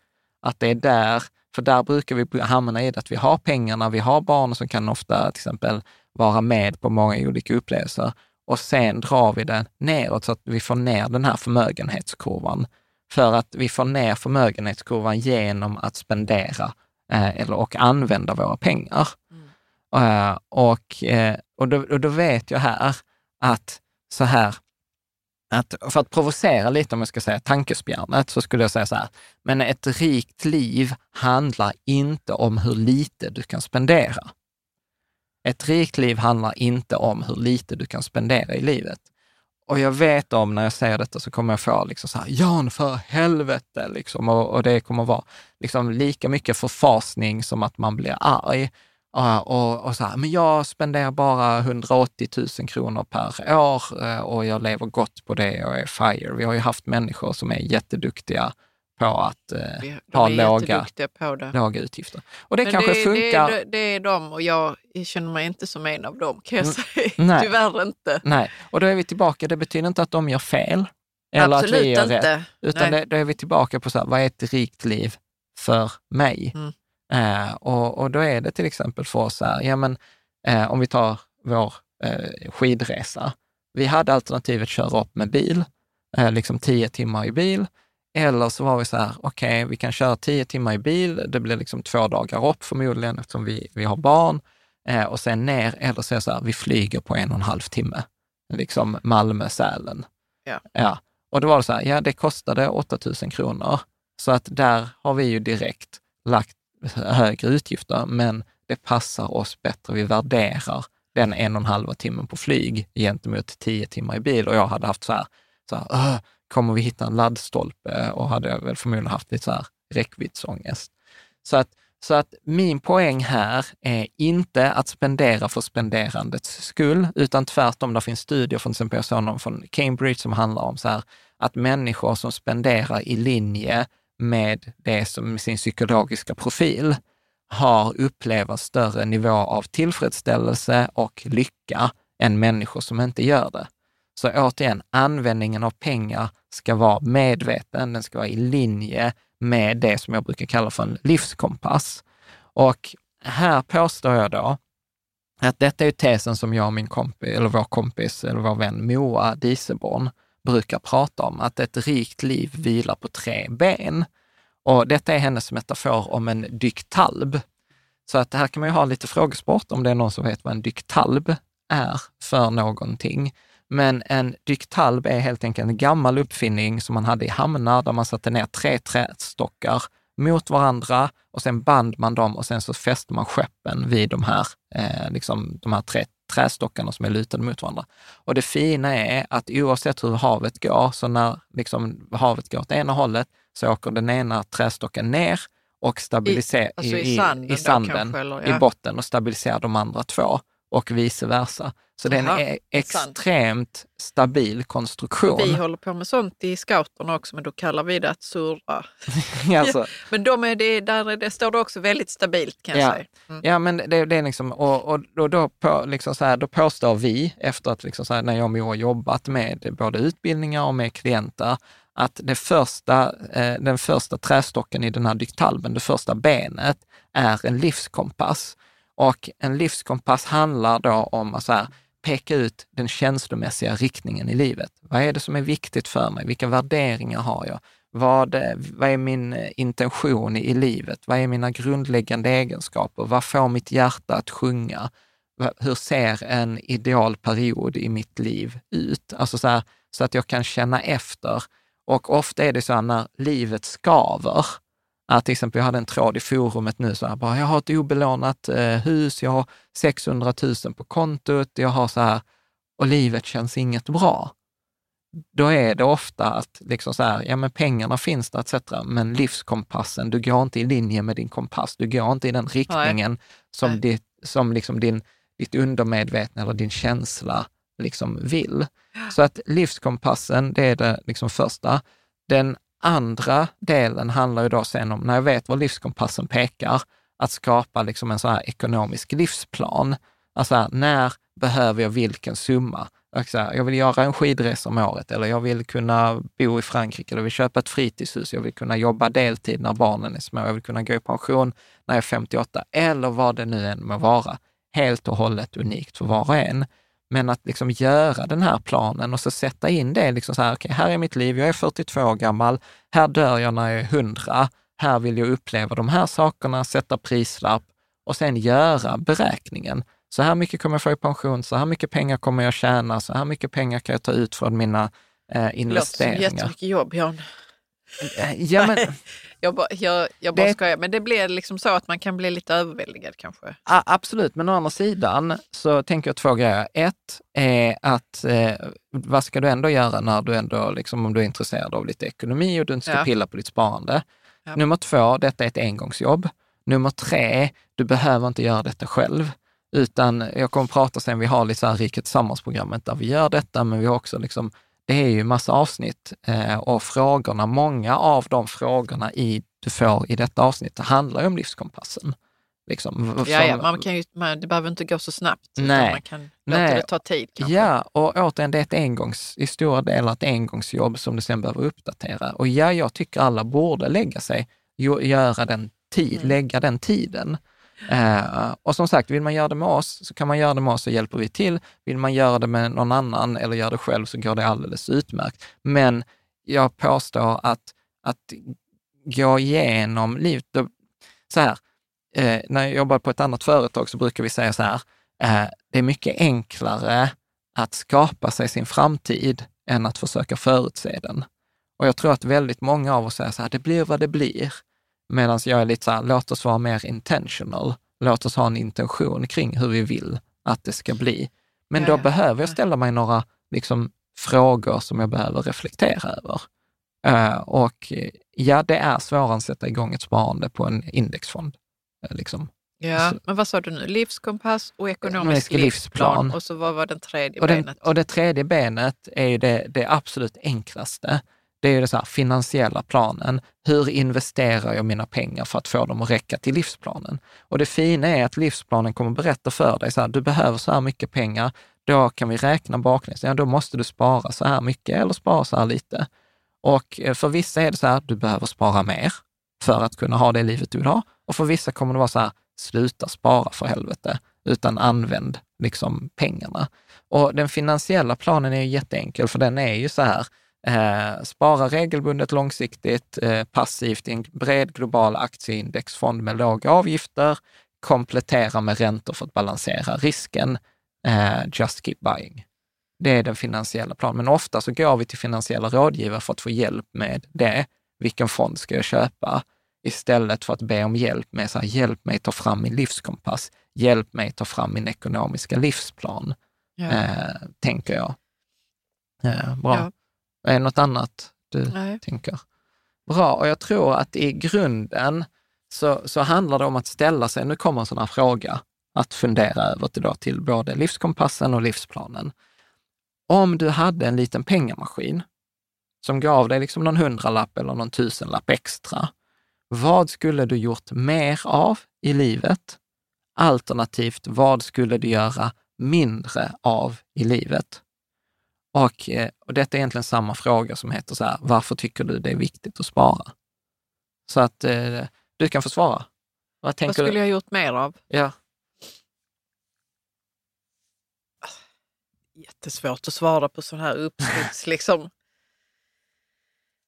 Att det är där, för där brukar vi hamna i det att vi har pengarna, vi har barn som kan ofta till exempel vara med på många olika upplevelser och sen drar vi det neråt så att vi får ner den här förmögenhetskurvan. För att vi får ner förmögenhetskurvan genom att spendera eh, eller, och använda våra pengar. Uh, och, uh, och, då, och då vet jag här att så här, att för att provocera lite om jag ska säga tankespjärnet, så skulle jag säga så här, men ett rikt liv handlar inte om hur lite du kan spendera. Ett rikt liv handlar inte om hur lite du kan spendera i livet. Och jag vet om när jag säger detta så kommer jag få liksom så här, Jan för helvete, liksom, och, och det kommer vara liksom lika mycket förfasning som att man blir arg. Och, och så här, men jag spenderar bara 180 000 kronor per år uh, och jag lever gott på det och är FIRE. Vi har ju haft människor som är jätteduktiga på att uh, ha låga, låga utgifter. Och det men kanske det, funkar. Det, det, är de och jag känner mig inte som en av dem kan jag mm, säga. *laughs* Nej. Tyvärr inte. Nej, och då är vi tillbaka. Det betyder inte att de gör fel. Eller Absolut att vi gör inte. rätt. Utan det, då är vi tillbaka på så här, vad är ett rikt liv för mig? Mm. Eh, och, och då är det till exempel för oss här, ja men eh, om vi tar vår eh, skidresa. Vi hade alternativet köra upp med bil, eh, liksom tio timmar i bil. Eller så var vi så här, okej, okay, vi kan köra tio timmar i bil. Det blir liksom två dagar upp förmodligen eftersom vi, vi har barn. Eh, och sen ner, eller så är det så här, vi flyger på en och en halv timme. Liksom Malmö-Sälen. Ja. ja. Och då var det så här, ja det kostade 8 000 kronor. Så att där har vi ju direkt lagt högre utgifter, men det passar oss bättre. Vi värderar den en och en halv timmen på flyg gentemot tio timmar i bil. Och jag hade haft så här, så här kommer vi hitta en laddstolpe? Och hade jag väl förmodligen haft lite så här räckviddsångest. Så att, så att min poäng här är inte att spendera för spenderandets skull, utan tvärtom. Det finns studier, från exempel jag såg någon från Cambridge som handlar om så här, att människor som spenderar i linje med det som sin psykologiska profil har upplevt större nivå av tillfredsställelse och lycka än människor som inte gör det. Så återigen, användningen av pengar ska vara medveten, den ska vara i linje med det som jag brukar kalla för en livskompass. Och här påstår jag då att detta är tesen som jag och min kompis, eller vår kompis, eller vår vän Moa Diseborn brukar prata om, att ett rikt liv vilar på tre ben. Och detta är hennes metafor om en dyktalb. Så att här kan man ju ha lite frågesport om det är någon som vet vad en dyktalb är för någonting. Men en dyktalb är helt enkelt en gammal uppfinning som man hade i hamnar där man satte ner tre trästockar mot varandra och sen band man dem och sen så fäste man skeppen vid de här, eh, liksom, de här tre trästockarna som är lutade mot varandra. Och det fina är att oavsett hur havet går, så när liksom, havet går åt ena hållet så åker den ena trästocken ner och stabiliserar i, alltså i, i, sanden, i, sanden, kanske, eller, ja. i botten och stabiliserar de andra två och vice versa. Så det är en e- extremt stabil konstruktion. Vi håller på med sånt i scouterna också, men då kallar vi det att surra. *laughs* alltså. *laughs* men de är det, där är det står det också väldigt stabilt kan ja. jag säga. Mm. Ja, men det, det, är liksom, och, och då, då, på, liksom så här, då påstår vi, efter att liksom så här, när jag och Moa har jobbat med både utbildningar och med klienter, att det första, eh, den första trästocken i den här dyktalben, det första benet, är en livskompass. Och en livskompass handlar då om så här, peka ut den känslomässiga riktningen i livet. Vad är det som är viktigt för mig? Vilka värderingar har jag? Vad, eh, vad är min eh, intention i livet? Vad är mina grundläggande egenskaper? Vad får mitt hjärta att sjunga? Hur ser en ideal period i mitt liv ut? Alltså så, här, så att jag kan känna efter. Och ofta är det så här när livet skaver, att till exempel, jag hade en tråd i forumet nu, så här, bara, jag har ett obelånat eh, hus, jag har 600 000 på kontot, jag har så här, och livet känns inget bra. Då är det ofta att liksom så här, ja men pengarna finns där etc. Men livskompassen, du går inte i linje med din kompass, du går inte i den riktningen Nej. som, Nej. Ditt, som liksom din, ditt undermedvetna eller din känsla liksom vill. Så att livskompassen, det är det liksom första. Den andra delen handlar ju då sen om, när jag vet var livskompassen pekar, att skapa liksom en sån här ekonomisk livsplan. Alltså här, när behöver jag vilken summa? Jag vill göra en skidresa om året eller jag vill kunna bo i Frankrike eller jag vill köpa ett fritidshus. Jag vill kunna jobba deltid när barnen är små. Jag vill kunna gå i pension när jag är 58 eller vad det nu än må vara. Helt och hållet unikt för var och en. Men att liksom göra den här planen och så sätta in det, liksom så här, okay, här är mitt liv, jag är 42 år gammal, här dör jag när jag är 100, här vill jag uppleva de här sakerna, sätta prislapp och sen göra beräkningen. Så här mycket kommer jag få i pension, så här mycket pengar kommer jag tjäna, så här mycket pengar kan jag ta ut från mina eh, investeringar. Det låter som jättemycket jobb, Jan. Ja, men, *laughs* jag jag, jag bara det, skojar, men det blir liksom så att man kan bli lite överväldigad kanske? A, absolut, men å andra sidan så tänker jag två grejer. Ett är att eh, vad ska du ändå göra när du ändå, liksom, om du är intresserad av lite ekonomi och du inte ska ja. pilla på ditt sparande. Ja. Nummer två, detta är ett engångsjobb. Nummer tre, du behöver inte göra detta själv. Utan jag kommer att prata sen, vi har lite så här Riket Tillsammans-programmet där vi gör detta, men vi har också liksom det är ju massa avsnitt eh, och frågorna, många av de frågorna i, du får i detta avsnitt handlar ju om livskompassen. Liksom, ja, ja, man kan ju, man, det behöver inte gå så snabbt. Nej, man kan låta nej, det ta tid. Kanske. Ja, och återigen, det är ett engångs, i stora delar ett engångsjobb som du sen behöver uppdatera. Och ja, jag tycker alla borde lägga sig, göra den tid, mm. lägga den tiden. Eh, och som sagt, vill man göra det med oss så kan man göra det med oss så hjälper vi till. Vill man göra det med någon annan eller göra det själv så går det alldeles utmärkt. Men jag påstår att, att gå igenom livet, så här, eh, när jag jobbar på ett annat företag så brukar vi säga så här, eh, det är mycket enklare att skapa sig sin framtid än att försöka förutse den. Och jag tror att väldigt många av oss säger så här, det blir vad det blir. Medan jag är lite så här, låt oss vara mer intentional. Låt oss ha en intention kring hur vi vill att det ska bli. Men då ja, behöver jag ställa mig några liksom, frågor som jag behöver reflektera över. Uh, och ja, det är svårare att sätta igång ett sparande på en indexfond. Uh, liksom. Ja, men vad sa du nu? Livskompass och ekonomisk livsplan. livsplan. Och så vad var den tredje och den, benet? Och det tredje benet är det, det absolut enklaste. Det är ju det så här, finansiella planen. Hur investerar jag mina pengar för att få dem att räcka till livsplanen? Och det fina är att livsplanen kommer berätta för dig, så här, du behöver så här mycket pengar, då kan vi räkna baklänges. Ja, då måste du spara så här mycket eller spara så här lite. Och eh, för vissa är det så här, du behöver spara mer för att kunna ha det livet du vill ha. Och för vissa kommer det vara så här, sluta spara för helvete, utan använd liksom pengarna. Och den finansiella planen är ju jätteenkel, för den är ju så här, eh, spara regelbundet långsiktigt, eh, passivt i en bred global aktieindexfond med låga avgifter, komplettera med räntor för att balansera risken, eh, just keep buying. Det är den finansiella planen. Men ofta så går vi till finansiella rådgivare för att få hjälp med det. Vilken fond ska jag köpa? Istället för att be om hjälp med så här, hjälp mig ta fram min livskompass, hjälp mig ta fram min ekonomiska livsplan, ja. tänker jag. Bra. Ja. Är det något annat du Nej. tänker? Bra, och jag tror att i grunden så, så handlar det om att ställa sig, nu kommer en sån här fråga, att fundera över till, då, till både livskompassen och livsplanen. Om du hade en liten pengamaskin som gav dig liksom någon hundralapp eller någon tusenlapp extra, vad skulle du gjort mer av i livet? Alternativt, vad skulle du göra mindre av i livet? Och, eh, och detta är egentligen samma fråga som heter så här, varför tycker du det är viktigt att spara? Så att eh, du kan få svara. Vad, vad skulle du? jag gjort mer av? Ja. Jättesvårt att svara på sån här uppstuds *laughs* liksom.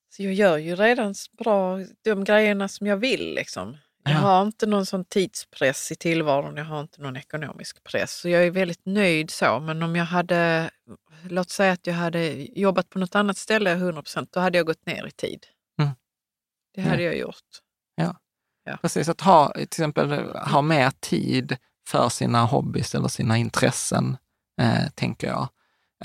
Så jag gör ju redan bra de grejerna som jag vill. Liksom. Jag ja. har inte någon sån tidspress i tillvaron, jag har inte någon ekonomisk press. Så jag är väldigt nöjd så. Men om jag hade, låt säga att jag hade jobbat på något annat ställe 100% då hade jag gått ner i tid. Mm. Det hade ja. jag gjort. Ja. ja, precis. Att ha, till exempel ha mer tid för sina hobbys eller sina intressen, eh, tänker jag.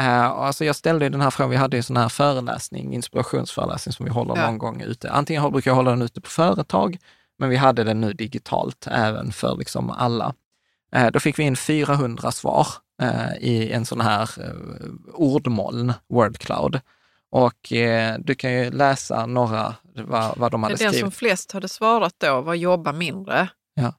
Uh, alltså jag ställde den här frågan, vi hade ju sån här föreläsning, inspirationsföreläsning som vi håller ja. någon gång ute. Antingen brukar jag hålla den ute på företag, men vi hade den nu digitalt även för liksom alla. Uh, då fick vi in 400 svar uh, i en sån här ordmoln, Wordcloud. Och du kan ju läsa några, vad, vad de hade skrivit. Den som flest hade svarat då var jobba mindre. Ja.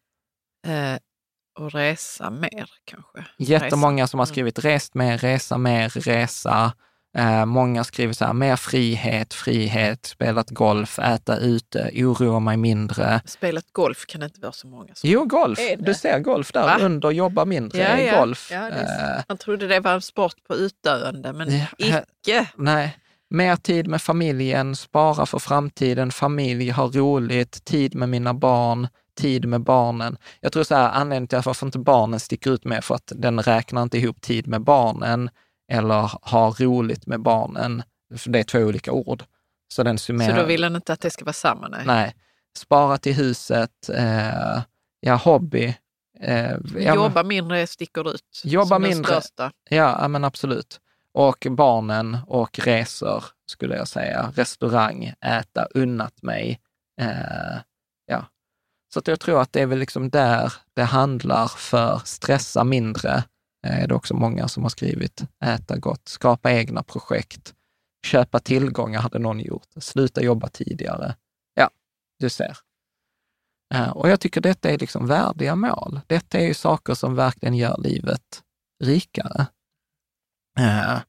Och resa mer kanske? Jättemånga resa. som har skrivit rest mer, resa mer, resa. Eh, många skriver så här, mer frihet, frihet, spelat golf, äta ute, oroa mig mindre. Spelat golf kan det inte vara så många som Jo, golf. Du ser golf där Va? under jobba mindre, ja, ja. golf. Ja, eh. Man trodde det var en sport på utdöende, men ja, icke. Nej. Mer tid med familjen, spara för framtiden, familj, ha roligt, tid med mina barn, tid med barnen. Jag tror så här, anledningen till varför inte barnen sticker ut med för att den räknar inte ihop tid med barnen eller ha roligt med barnen. För det är två olika ord. Så, den summerar... så då vill han inte att det ska vara samma? Nej. nej. Spara till huset, eh, ja, hobby. Eh, jobba mindre sticker ut jobba som mindre, den största. Ja, men absolut. Och barnen och resor, skulle jag säga. Restaurang, äta, unnat mig. Eh, ja, så jag tror att det är väl liksom där det handlar för stressa mindre. Eh, är det också många som har skrivit. Äta gott, skapa egna projekt, köpa tillgångar hade någon gjort, sluta jobba tidigare. Ja, du ser. Eh, och jag tycker detta är liksom värdiga mål. Detta är ju saker som verkligen gör livet rikare. Eh,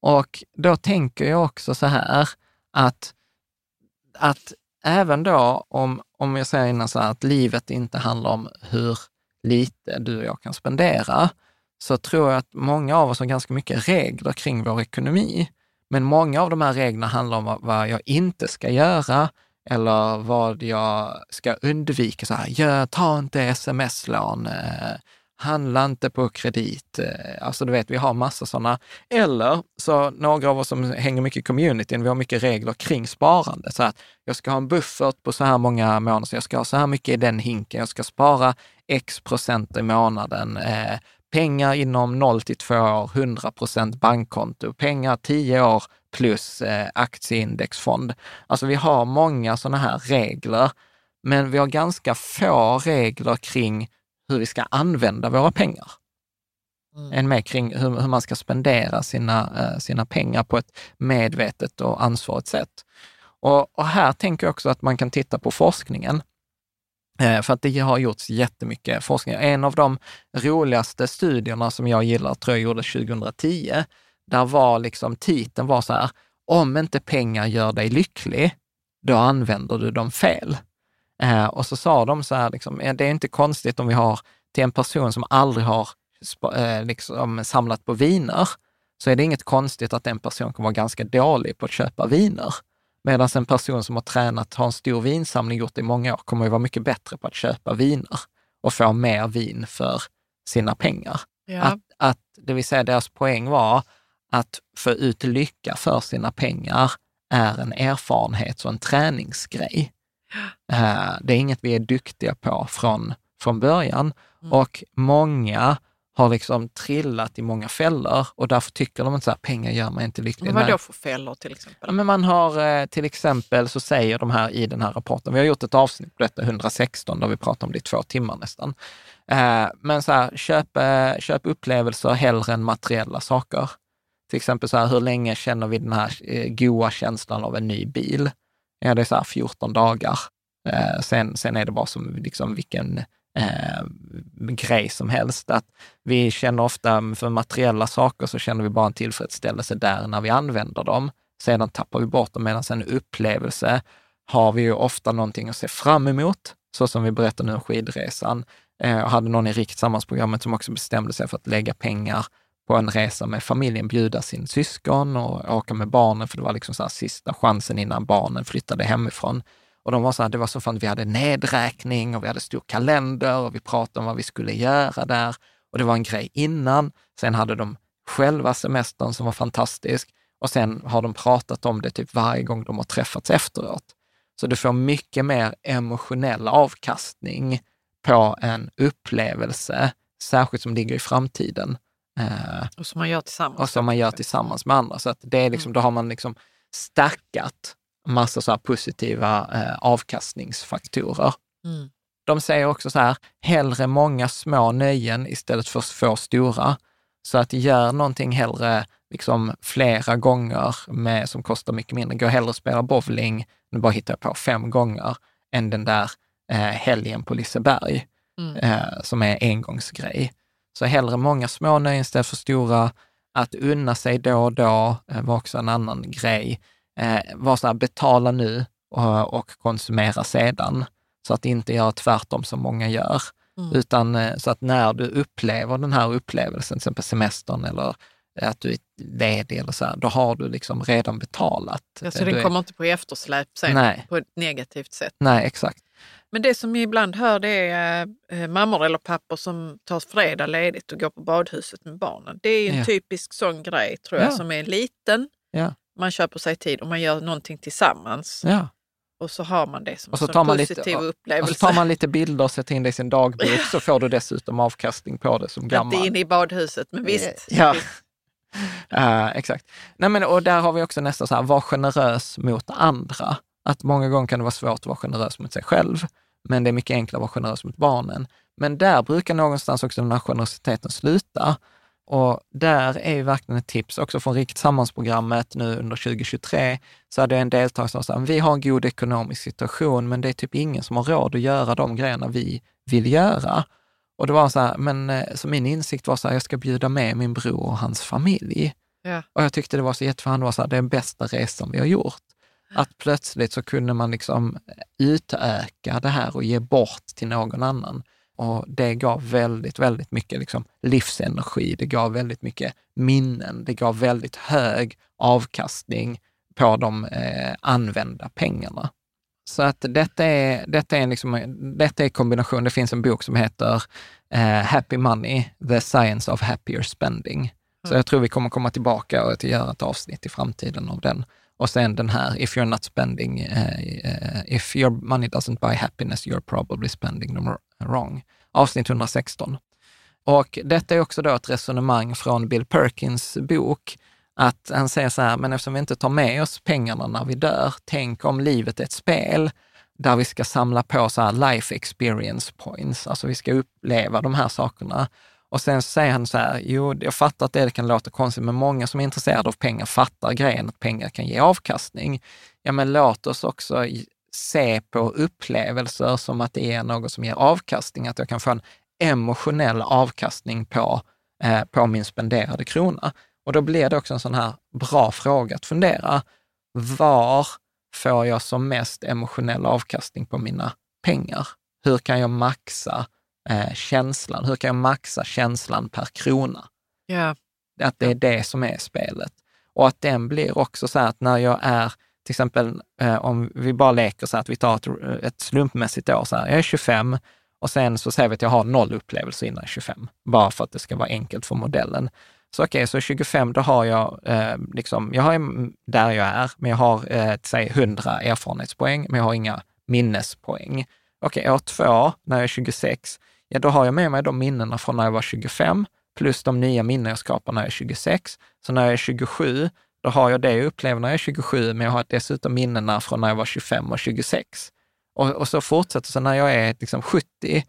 och då tänker jag också så här att, att även då om, om jag säger innan så här att livet inte handlar om hur lite du och jag kan spendera, så tror jag att många av oss har ganska mycket regler kring vår ekonomi. Men många av de här reglerna handlar om vad jag inte ska göra eller vad jag ska undvika. Så här, gör, ta inte sms-lån, eh, handla inte på kredit. Eh, alltså du vet, vi har massa sådana. Eller så några av oss som hänger mycket i communityn, vi har mycket regler kring sparande. Så att jag ska ha en buffert på så här många månader, så jag ska ha så här mycket i den hinken, jag ska spara x procent i månaden. Eh, pengar inom 0 till 2 år, 100 procent bankkonto, pengar 10 år plus eh, aktieindexfond. Alltså vi har många sådana här regler, men vi har ganska få regler kring hur vi ska använda våra pengar. Mm. Än mer kring hur, hur, man ska spendera sina, eh, sina pengar på ett medvetet och ansvarigt sätt. Och, och, här tänker jag också att man kan titta på forskningen. Eh, för att det har gjorts jättemycket forskning. En av de roligaste studierna som jag gillar, tror jag gjordes 2010, där var liksom titeln var så här, om inte pengar gör dig lycklig, då använder du dem fel. Eh, och så sa de så här, liksom, det är inte konstigt om vi har till en person som aldrig har eh, liksom, samlat på viner, så är det inget konstigt att den personen kommer vara ganska dålig på att köpa viner. Medan en person som har tränat, har en stor vinsamling, gjort det i många år, kommer att vara mycket bättre på att köpa viner och få mer vin för sina pengar. Ja. Att, att, det vill säga deras poäng var att få ut lycka för sina pengar är en erfarenhet och en träningsgrej. Eh, det är inget vi är duktiga på från, från början mm. och många har liksom trillat i många fällor och därför tycker de inte att pengar gör mig inte lycklig. Men vad då för fällor till exempel? Ja, men man har eh, till exempel, så säger de här i den här rapporten, vi har gjort ett avsnitt på detta, 116, där vi pratar om det i två timmar nästan. Eh, men så här, köp, köp upplevelser hellre än materiella saker. Till exempel så här, hur länge känner vi den här goa känslan av en ny bil? Ja, det är så här 14 dagar. Eh, sen, sen är det bara som liksom vilken eh, grej som helst. Att vi känner ofta för materiella saker så känner vi bara en tillfredsställelse där när vi använder dem. Sedan tappar vi bort dem, medan en upplevelse har vi ju ofta någonting att se fram emot, så som vi berättade nu om skidresan. Eh, Jag hade någon i Riktsammansprogrammet som också bestämde sig för att lägga pengar på en resa med familjen, bjuda sin syskon och åka med barnen, för det var liksom så här sista chansen innan barnen flyttade hemifrån. Och de var så här, det var så fan, vi hade nedräkning och vi hade stor kalender och vi pratade om vad vi skulle göra där. Och det var en grej innan. Sen hade de själva semestern som var fantastisk och sen har de pratat om det typ varje gång de har träffats efteråt. Så du får mycket mer emotionell avkastning på en upplevelse, särskilt som ligger i framtiden. Eh, och som man gör tillsammans. Och som man gör tillsammans med andra. Så att det är liksom, mm. då har man liksom stackat massa så positiva eh, avkastningsfaktorer. Mm. De säger också så här, hellre många små nöjen istället för få stora. Så att gör någonting hellre liksom flera gånger med, som kostar mycket mindre. Gå hellre och spela bowling, nu bara hittar jag på, fem gånger, än den där eh, helgen på Liseberg, mm. eh, som är engångsgrej. Så hellre många små nöjen istället för stora. Att unna sig då och då eh, var också en annan grej. Eh, var så här, betala nu och, och konsumera sedan. Så att inte göra tvärtom som många gör. Mm. Utan eh, så att när du upplever den här upplevelsen, till exempel semestern eller att du är ledig eller så här, då har du liksom redan betalat. Ja, så den kommer inte på eftersläp sen Nej. på ett negativt sätt? Nej, exakt. Men det som jag ibland hör det är eh, mammor eller pappor som tar fredag ledigt och går på badhuset med barnen. Det är en ja. typisk sån grej tror jag ja. som är liten. Ja. Man köper sig tid och man gör någonting tillsammans. Ja. Och så har man det som och så tar man positiv lite, upplevelse. Och så tar man lite bilder och sätter in det i sin dagbok så får du dessutom avkastning på det som gammal. Inte inne i badhuset, men visst. Eh, ja. *laughs* Uh, exakt. Nej, men, och där har vi också nästa så här, var generös mot andra. Att många gånger kan det vara svårt att vara generös mot sig själv men det är mycket enklare att vara generös mot barnen. Men där brukar någonstans också den här generositeten sluta. Och där är ju verkligen ett tips också från Rikt Sammansprogrammet nu under 2023, så hade en deltagare som sa, vi har en god ekonomisk situation, men det är typ ingen som har råd att göra de grejerna vi vill göra. Och det var så här, men eh, så min insikt var så här, jag ska bjuda med min bror och hans familj. Ja. Och jag tyckte det var så jättefan, det var så här, det är den bästa resan vi har gjort. Att plötsligt så kunde man liksom utöka det här och ge bort till någon annan. Och det gav väldigt, väldigt mycket liksom livsenergi. Det gav väldigt mycket minnen. Det gav väldigt hög avkastning på de eh, använda pengarna. Så att detta är, detta är, liksom, detta är kombination. Det finns en bok som heter uh, Happy Money, The Science of Happier Spending. Mm. Så jag tror vi kommer komma tillbaka och göra ett avsnitt i framtiden av den. Och sen den här, if you're not spending, uh, uh, if your money doesn't buy happiness, you're probably spending wrong. Avsnitt 116. Och detta är också då ett resonemang från Bill Perkins bok, att han säger så här, men eftersom vi inte tar med oss pengarna när vi dör, tänk om livet är ett spel där vi ska samla på så här life experience points, alltså vi ska uppleva de här sakerna. Och sen säger han så här, jo, jag fattar att det kan låta konstigt, men många som är intresserade av pengar fattar grejen att pengar kan ge avkastning. Ja, men låt oss också se på upplevelser som att det är något som ger avkastning, att jag kan få en emotionell avkastning på, eh, på min spenderade krona. Och då blir det också en sån här bra fråga att fundera. Var får jag som mest emotionell avkastning på mina pengar? Hur kan jag maxa eh, känslan? Hur kan jag maxa känslan per krona? Yeah. Att det är det som är spelet. Och att den blir också så här att när jag är, till exempel eh, om vi bara leker så här att vi tar ett, eh, ett slumpmässigt år, så här, jag är 25 och sen så säger vi att jag har noll upplevelser innan 25, bara för att det ska vara enkelt för modellen. Så okej, okay, så 25, då har jag, eh, liksom, jag har där jag är, men jag har, eh, säg 100 erfarenhetspoäng, men jag har inga minnespoäng. Okej, okay, år två, när jag är 26, ja då har jag med mig de minnena från när jag var 25, plus de nya minnen jag skapar när jag är 26. Så när jag är 27, då har jag det jag upplever när jag är 27, men jag har dessutom minnena från när jag var 25 och 26. Och, och så fortsätter så när jag är liksom 70,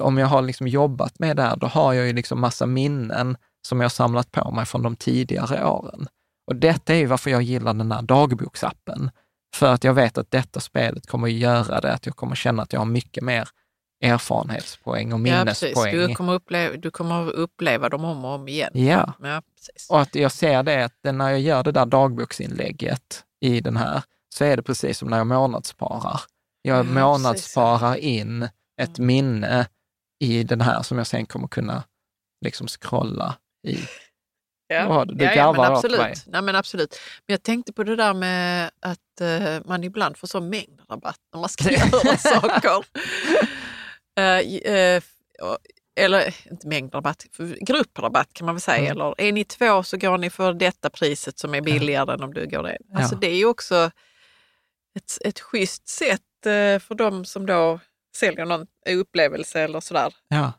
om jag har liksom jobbat med det här, då har jag ju liksom massa minnen som jag samlat på mig från de tidigare åren. Och detta är ju varför jag gillar den här dagboksappen. För att jag vet att detta spelet kommer att göra det, att jag kommer känna att jag har mycket mer erfarenhetspoäng och minnespoäng. Ja, du, kommer uppleva, du kommer uppleva dem om och om igen. Ja, ja och att jag ser det att när jag gör det där dagboksinlägget i den här, så är det precis som när jag månadssparar. Jag ja, månadssparar in ett minne i den här som jag sen kommer kunna liksom scrolla i. Ja, du ja, ja men absolut. Nej, men absolut. Men jag tänkte på det där med att uh, man ibland får så mängdrabatt när man ska *laughs* göra saker. Uh, uh, eller inte mängdrabatt, grupprabatt kan man väl säga. Mm. Eller är ni två så går ni för detta priset som är billigare ja. än om du går det. Alltså ja. det är ju också ett, ett schysst sätt för de som då säljer någon upplevelse eller sådär. Ja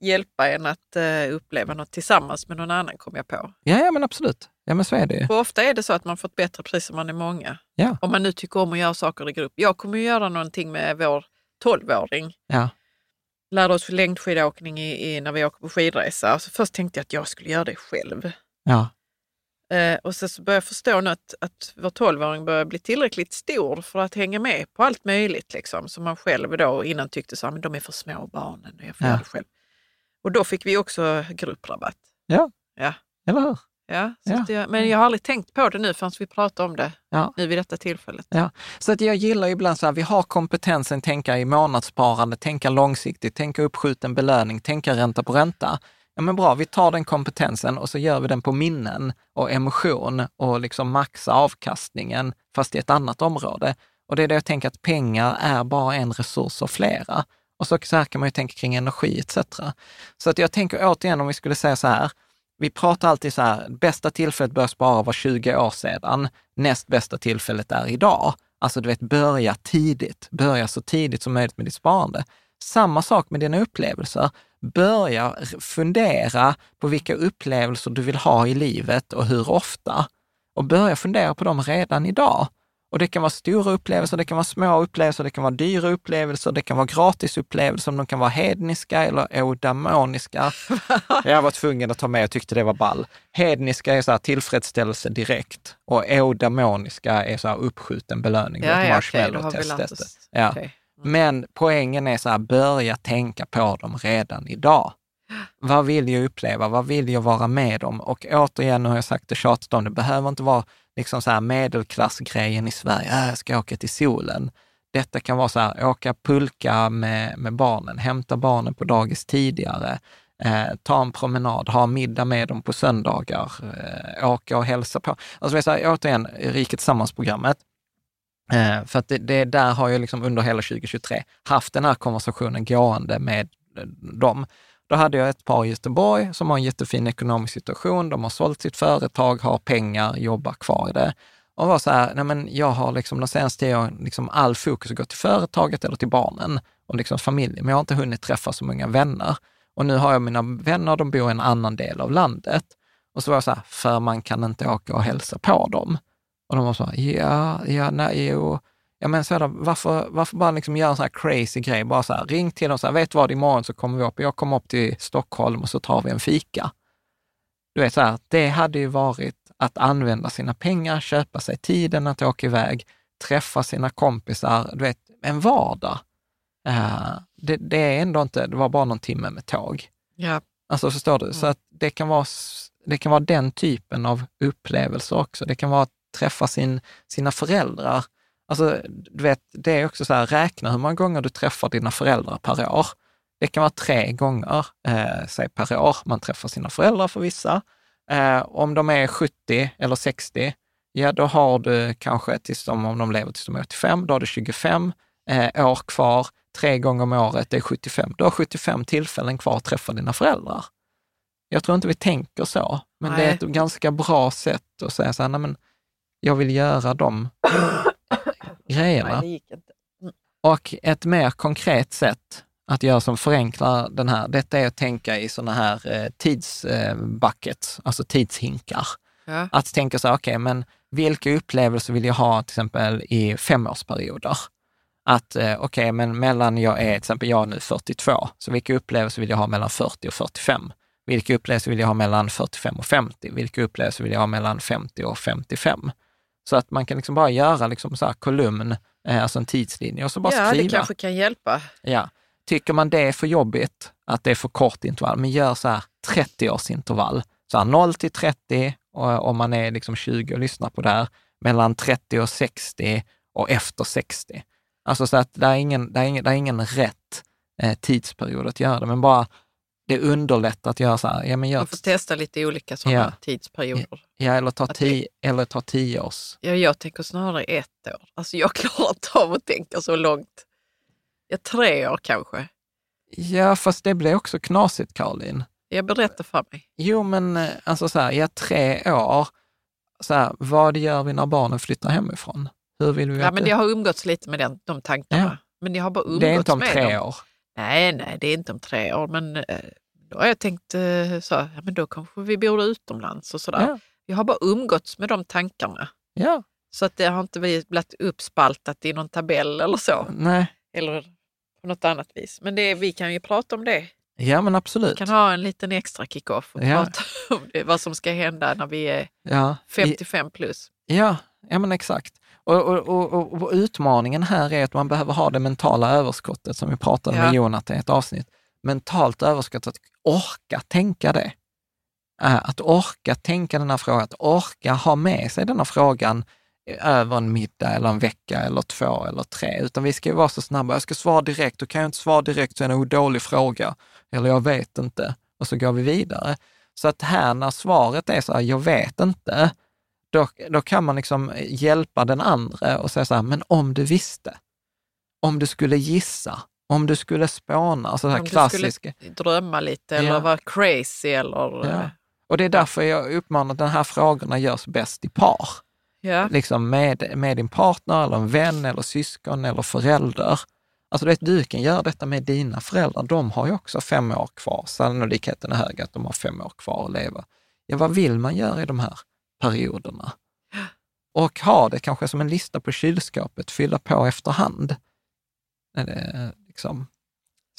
hjälpa en att uppleva något tillsammans med någon annan, kom jag på. Ja, ja men absolut. Ja, men så är det För ofta är det så att man får ett bättre pris om man är många. Ja. Om man nu tycker om att göra saker i grupp. Jag kommer att göra någonting med vår tolvåring. Ja. Lärde oss längdskidåkning i, i, när vi åker på skidresa. Alltså först tänkte jag att jag skulle göra det själv. Ja. Eh, och sen så började jag förstå nu att, att vår tolvåring börjar bli tillräckligt stor för att hänga med på allt möjligt. Liksom, som man själv då innan tyckte så, men de är för små barnen och jag får ja. göra det själv. Och då fick vi också grupprabatt. Ja, ja. eller hur? Ja, ja. Jag, men jag har aldrig tänkt på det nu förrän vi pratar om det ja. nu vid detta tillfället. Ja. Så att jag gillar ibland så här, vi har kompetensen tänka i månadssparande, tänka långsiktigt, tänka uppskjuten belöning, tänka ränta på ränta. Ja men bra, vi tar den kompetensen och så gör vi den på minnen och emotion och liksom maxa avkastningen, fast i ett annat område. Och det är det jag tänker att pengar är bara en resurs av flera. Och så, så här kan man ju tänka kring energi etc. Så att jag tänker återigen om vi skulle säga så här, vi pratar alltid så här, bästa tillfället börja spara var 20 år sedan, näst bästa tillfället är idag. Alltså du vet, börja tidigt, börja så tidigt som möjligt med ditt sparande. Samma sak med dina upplevelser. Börja fundera på vilka upplevelser du vill ha i livet och hur ofta. Och börja fundera på dem redan idag. Och det kan vara stora upplevelser, det kan vara små upplevelser, det kan vara dyra upplevelser, det kan vara gratisupplevelser, de kan vara hedniska eller eudamoniska. *laughs* Jag var tvungen att ta med och tyckte det var ball. Hedniska är så här tillfredsställelse direkt och eudamoniska är så här uppskjuten belöning. Ja, ja, okay, ja. Okay. Mm. Men poängen är så här, börja tänka på dem redan idag. Vad vill jag uppleva? Vad vill jag vara med om? Och återigen, nu har jag sagt det tjatat om, det behöver inte vara liksom så här medelklassgrejen i Sverige, äh, jag ska åka till solen. Detta kan vara så här, åka pulka med, med barnen, hämta barnen på dagis tidigare, eh, ta en promenad, ha middag med dem på söndagar, eh, åka och hälsa på. Alltså så här, återigen, Riket Tillsammans-programmet. Eh, för att det, det, där har jag liksom under hela 2023 haft den här konversationen gående med eh, dem. Då hade jag ett par i Göteborg som har en jättefin ekonomisk situation. De har sålt sitt företag, har pengar, jobbar kvar i det. Och var så här, nej men jag har liksom de senaste tio åren, liksom all fokus gått till företaget eller till barnen och liksom familjen, men jag har inte hunnit träffa så många vänner. Och nu har jag mina vänner, de bor i en annan del av landet. Och så var jag så här, för man kan inte åka och hälsa på dem. Och de var så här, ja, ja, nej, jo. Ja, men så här, varför, varför bara liksom göra en sån här crazy grej? Bara så här, ring till dem så här, vet vad, imorgon så kommer vi upp, jag kommer upp till Stockholm och så tar vi en fika. Du vet, så här, det hade ju varit att använda sina pengar, köpa sig tiden att åka iväg, träffa sina kompisar, du vet, en vardag. Uh, det, det, är ändå inte, det var bara någon timme med tåg. Ja. Alltså förstår du? Mm. Så att det kan, vara, det kan vara den typen av upplevelser också. Det kan vara att träffa sin, sina föräldrar. Alltså, du vet, det är också så här, räkna hur många gånger du träffar dina föräldrar per år. Det kan vara tre gånger, eh, säg per år, man träffar sina föräldrar för vissa. Eh, om de är 70 eller 60, ja då har du kanske, tills de, om de lever tills de är 85, då har du 25 eh, år kvar. Tre gånger om året, är 75. Du har 75 tillfällen kvar att träffa dina föräldrar. Jag tror inte vi tänker så, men nej. det är ett ganska bra sätt att säga så här, nej men jag vill göra de grejerna. Nej, mm. Och ett mer konkret sätt att göra som förenklar den här, detta är att tänka i sådana här eh, tidsbuckets, eh, alltså tidshinkar. Ja. Att tänka så här, okej, okay, men vilka upplevelser vill jag ha till exempel i femårsperioder? Att eh, okej, okay, men mellan jag är, till exempel jag är nu 42, så vilka upplevelser vill jag ha mellan 40 och 45? Vilka upplevelser vill jag ha mellan 45 och 50? Vilka upplevelser vill jag ha mellan 50 och 55? Så att man kan liksom bara göra liksom så kolumn, eh, alltså en tidslinje och så bara ja, skriva. Ja, det kanske kan hjälpa. Ja. Tycker man det är för jobbigt, att det är för kort intervall, men gör så här 30 års intervall. Så här 0 till 30, och om man är liksom 20 och lyssnar på det här, mellan 30 och 60 och efter 60. Alltså så att det är ingen, det är ingen, det är ingen rätt eh, tidsperiod att göra det, men bara det underlättar att göra så här. Ja, men gör... Man får testa lite olika sådana ja. tidsperioder. Ja, eller ta, tio, det... eller ta tio års. Ja, jag tänker snarare ett år. Alltså jag *laughs* klarar inte av att tänka så långt. Ja, tre år kanske. Ja, fast det blir också knasigt, Caroline. Jag berättar för mig. Jo, men eh, alltså så här, ja, tre år. Så här, vad gör vi när barnen flyttar hemifrån? Hur vill vi ja, men jag har umgåtts lite med den, de tankarna. Ja. Men jag har bara umgåtts med Det är inte om tre dem. år. Nej, nej, det är inte om tre år, men eh, då har jag tänkt eh, så, ja, men då kanske vi bor utomlands och sådär. Ja. Jag har bara umgåtts med de tankarna. Ja. Så att det har inte blivit uppspaltat i någon tabell eller så. Nej. Eller på något annat vis. Men det, vi kan ju prata om det. Ja, men absolut. Vi kan ha en liten extra kick-off och ja. prata om det, vad som ska hända när vi är ja. 55 plus. Ja, ja men exakt. Och, och, och, och, utmaningen här är att man behöver ha det mentala överskottet som vi pratade ja. med Jonathan i ett avsnitt. Mentalt överskott, att orka tänka det. Äh, att orka tänka den här frågan, att orka ha med sig denna frågan över en middag eller en vecka eller två eller tre, utan vi ska ju vara så snabba. Jag ska svara direkt och kan jag inte svara direkt så är det en dålig fråga. Eller jag vet inte. Och så går vi vidare. Så att här när svaret är så här, jag vet inte, då, då kan man liksom hjälpa den andra och säga så här, men om du visste, om du skulle gissa, om du skulle spåna, alltså om klassiska. du skulle drömma lite eller ja. vara crazy eller... Ja. Och det är därför jag uppmanar att de här frågorna görs bäst i par. Ja. Liksom med, med din partner, eller en vän, eller syskon eller förälder. Alltså du, vet, du kan göra detta med dina föräldrar. De har ju också fem år kvar. Sannolikheten är hög att de har fem år kvar att leva. Ja, vad vill man göra i de här perioderna? Och ha det kanske som en lista på kylskåpet, fylla på efterhand. Liksom.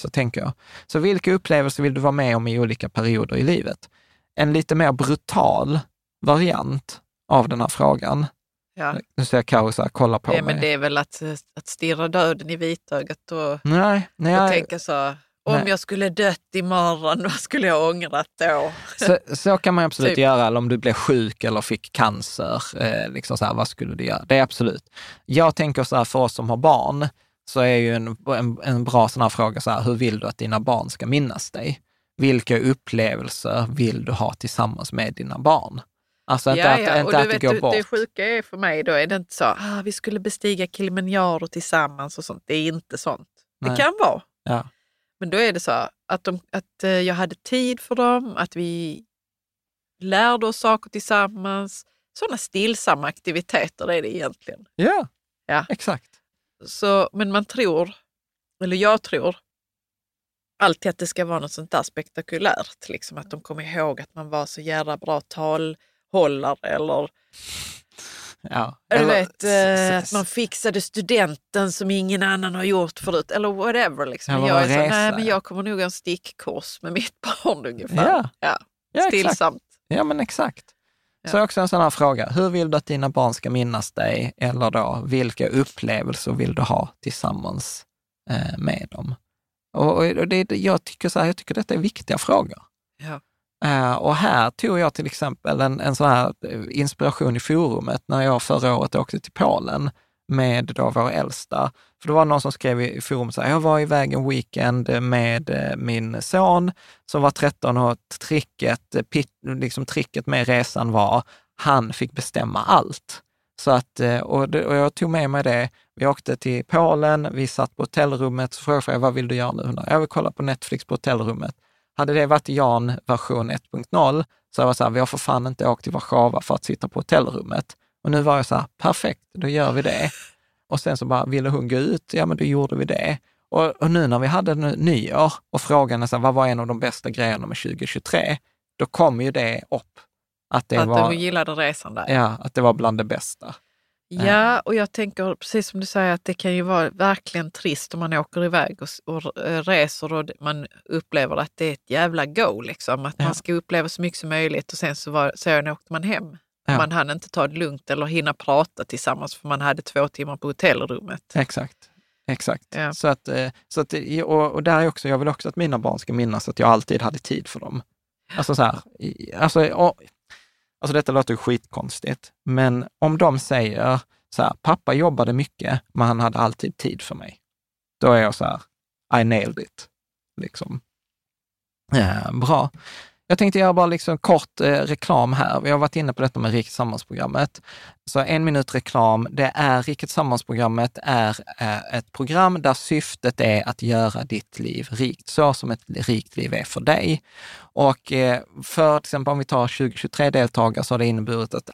Så tänker jag. Så vilka upplevelser vill du vara med om i olika perioder i livet? En lite mer brutal variant av den här frågan. Ja. Nu ser jag Karo så här, kolla på ja, mig. Men det är väl att, att stirra döden i vitögat och, nej, nej, och tänka så, om nej. jag skulle dött imorgon, *laughs* vad skulle jag ångrat då? Så, så kan man absolut typ. göra, eller om du blev sjuk eller fick cancer, eh, liksom så här, vad skulle du göra? Det är absolut. Jag tänker så här, för oss som har barn, så är ju en, en, en bra sån här fråga, så här, hur vill du att dina barn ska minnas dig? Vilka upplevelser vill du ha tillsammans med dina barn? Alltså inte ja, att, ja. Inte att det går bort. Det sjuka är för mig då är det inte så, ah, vi skulle bestiga Kilimanjaro tillsammans och sånt. Det är inte sånt. Nej. Det kan vara. Ja. Men då är det så att, de, att eh, jag hade tid för dem, att vi lärde oss saker tillsammans. Sådana stillsamma aktiviteter är det egentligen. Ja, ja. exakt. Så, men man tror, eller jag tror, alltid att det ska vara något sånt där spektakulärt. Liksom att de kommer ihåg att man var så jävla bra talhållare eller Ja, du vet, eh, att man fixade studenten som ingen annan har gjort förut eller whatever. Liksom. Ja, jag är så, nej men jag kommer nog ha en stickkurs med mitt *laughs* barn ungefär. Ja. Ja. Ja, Stillsamt. Ja men exakt. Så också en sån här fråga, hur vill du att dina barn ska minnas dig? Eller då, vilka upplevelser vill du ha tillsammans eh, med dem? Och, och det, jag, tycker så här, jag tycker detta är viktiga frågor. Ja. Eh, och här tog jag till exempel en, en sån här eh, inspiration i forumet när jag förra året åkte till Polen med då vår äldsta. För det var någon som skrev i forum så här, jag var iväg en weekend med eh, min son som var 13 och tricket, pit, liksom tricket med resan var, han fick bestämma allt. Så att, och, det, och jag tog med mig det. Vi åkte till Polen, vi satt på hotellrummet, så frågade jag, vad vill du göra nu? Jag vill kolla på Netflix på hotellrummet. Hade det varit Jan version 1.0 så var det så här, vi har för fan inte åkt till Warszawa för att sitta på hotellrummet. Och nu var jag så här, perfekt, då gör vi det. Och sen så bara, ville hon gå ut? Ja, men då gjorde vi det. Och, och nu när vi hade nyår och frågan är så här, vad var en av de bästa grejerna med 2023? Då kom ju det upp. Att, det att var, du gillade resan där? Ja, att det var bland det bästa. Ja, och jag tänker precis som du säger att det kan ju vara verkligen trist om man åker iväg och, och reser och man upplever att det är ett jävla go. Liksom. Att ja. man ska uppleva så mycket som möjligt och sen så var, sen åkte man hem. Ja. Man hann inte ta det lugnt eller hinna prata tillsammans för man hade två timmar på hotellrummet. Exakt. Exakt. Ja. Så att, eh, så att, och, och där är också, jag vill också att mina barn ska minnas att jag alltid hade tid för dem. Alltså så här, alltså, Alltså detta låter ju skitkonstigt, men om de säger så här, pappa jobbade mycket, men han hade alltid tid för mig. Då är jag så här, I nailed it. Liksom. Ja, bra. Jag tänkte göra bara liksom kort eh, reklam här. Vi har varit inne på detta med Riket Samhällsprogrammet. Så en minut reklam. Det är Riket Sammansprogrammet är eh, ett program där syftet är att göra ditt liv rikt, så som ett rikt liv är för dig. Och eh, för till exempel om vi tar 2023 deltagare så har det inneburit att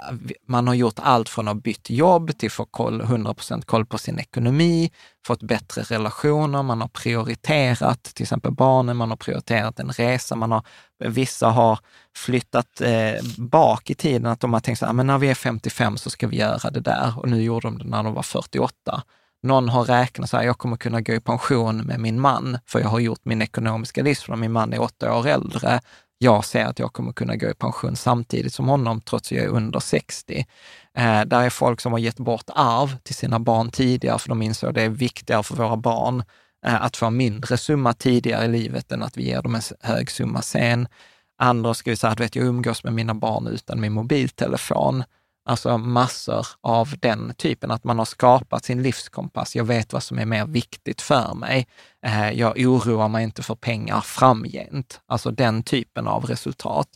man har gjort allt från att bytt jobb till att få koll, 100 koll på sin ekonomi, fått bättre relationer, man har prioriterat till exempel barnen, man har prioriterat en resa, man har, vissa har flyttat eh, bak i tiden, att de har tänkt så här, ah, men när vi är 55 så ska vi göra det där och nu gjorde de det när de var 48. Någon har räknat så här, jag kommer kunna gå i pension med min man, för jag har gjort min ekonomiska livsplan. Min man är åtta år äldre. Jag ser att jag kommer kunna gå i pension samtidigt som honom, trots att jag är under 60. Eh, där är folk som har gett bort arv till sina barn tidigare, för de insåg att det är viktigare för våra barn eh, att få en mindre summa tidigare i livet än att vi ger dem en hög summa sen. Andra skriver så här, du vet, jag umgås med mina barn utan min mobiltelefon. Alltså massor av den typen, att man har skapat sin livskompass. Jag vet vad som är mer viktigt för mig. Eh, jag oroar mig inte för pengar framgent. Alltså den typen av resultat.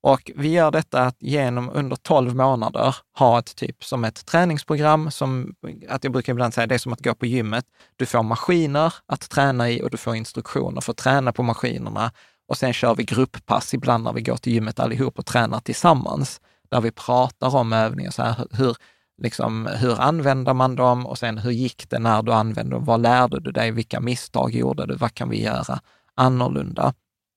Och vi gör detta genom under 12 månader ha ett typ som ett träningsprogram som, att jag brukar ibland säga, det är som att gå på gymmet. Du får maskiner att träna i och du får instruktioner för att träna på maskinerna. Och sen kör vi grupppass ibland när vi går till gymmet allihop och tränar tillsammans där vi pratar om övningar, så här, hur, liksom, hur använder man dem och sen hur gick det när du använde dem? Vad lärde du dig? Vilka misstag gjorde du? Vad kan vi göra annorlunda?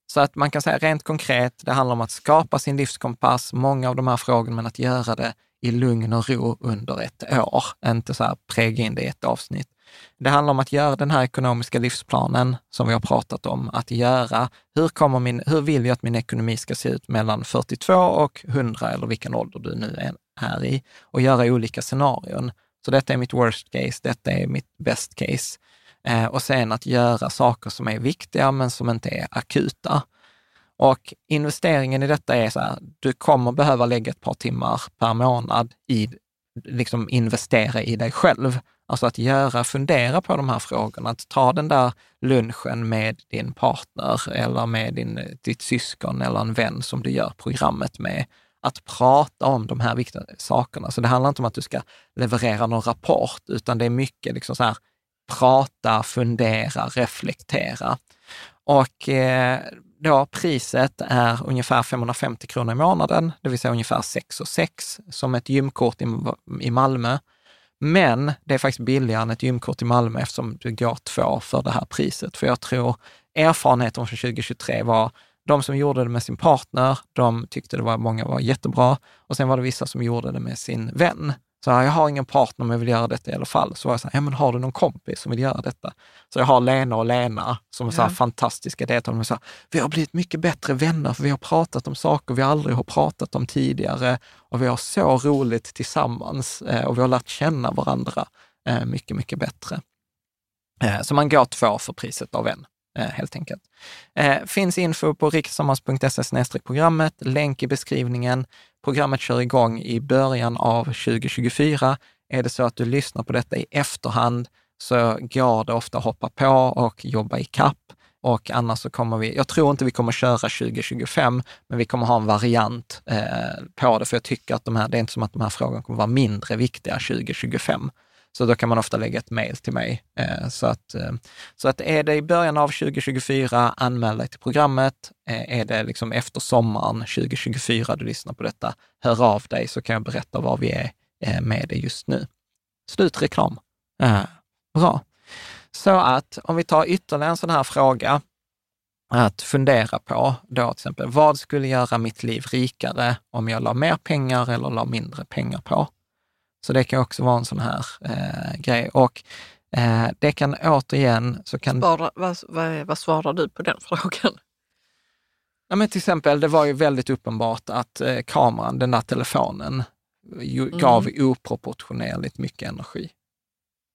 Så att man kan säga rent konkret, det handlar om att skapa sin livskompass, många av de här frågorna, men att göra det i lugn och ro under ett år, inte så här präga in det i ett avsnitt. Det handlar om att göra den här ekonomiska livsplanen som vi har pratat om, att göra, hur, kommer min, hur vill jag att min ekonomi ska se ut mellan 42 och 100 eller vilken ålder du nu är i och göra olika scenarion. Så detta är mitt worst case, detta är mitt best case. Eh, och sen att göra saker som är viktiga men som inte är akuta. Och investeringen i detta är så här, du kommer behöva lägga ett par timmar per månad i, liksom investera i dig själv. Alltså att göra, fundera på de här frågorna, att ta den där lunchen med din partner eller med din, ditt syskon eller en vän som du gör programmet med. att prata om de här viktiga sakerna. Så det handlar inte om att du ska leverera någon rapport, utan det är mycket liksom så här, prata, fundera, reflektera. Och eh, då priset är ungefär 550 kronor i månaden, det vill säga ungefär 6 och 6 som ett gymkort i, i Malmö. Men det är faktiskt billigare än ett gymkort i Malmö eftersom du går två för det här priset. För jag tror erfarenheten från 2023 var de som gjorde det med sin partner, de tyckte det var, många var jättebra. Och sen var det vissa som gjorde det med sin vän. Så jag har ingen partner men jag vill göra detta i alla fall. Så var jag så här, ja men har du någon kompis som vill göra detta? Så jag har Lena och Lena som är så här fantastiska deltagare. Så vi har blivit mycket bättre vänner för vi har pratat om saker vi aldrig har pratat om tidigare och vi har så roligt tillsammans eh, och vi har lärt känna varandra eh, mycket, mycket bättre. Eh, så man går två för priset av en Eh, helt enkelt. Eh, finns info på rikssammans.se programmet, länk i beskrivningen. Programmet kör igång i början av 2024. Är det så att du lyssnar på detta i efterhand så går det ofta att hoppa på och jobba i kapp. Och annars så kommer vi, jag tror inte vi kommer köra 2025, men vi kommer ha en variant eh, på det, för jag tycker att de här, det är inte som att de här frågorna kommer vara mindre viktiga 2025. Så då kan man ofta lägga ett mejl till mig. Eh, så, att, eh, så att är det i början av 2024, anmäl dig till programmet. Eh, är det liksom efter sommaren 2024 du lyssnar på detta, hör av dig så kan jag berätta var vi är med det just nu. Slutreklam. Bra. Så att om vi tar ytterligare en sån här fråga att fundera på, då till exempel, vad skulle göra mitt liv rikare om jag la mer pengar eller la mindre pengar på? Så det kan också vara en sån här eh, grej. Och eh, det kan återigen... Så kan... Spara, vad, vad, vad svarar du på den *laughs* frågan? Ja, men till exempel, det var ju väldigt uppenbart att eh, kameran, den där telefonen, ju, mm. gav oproportionerligt mycket energi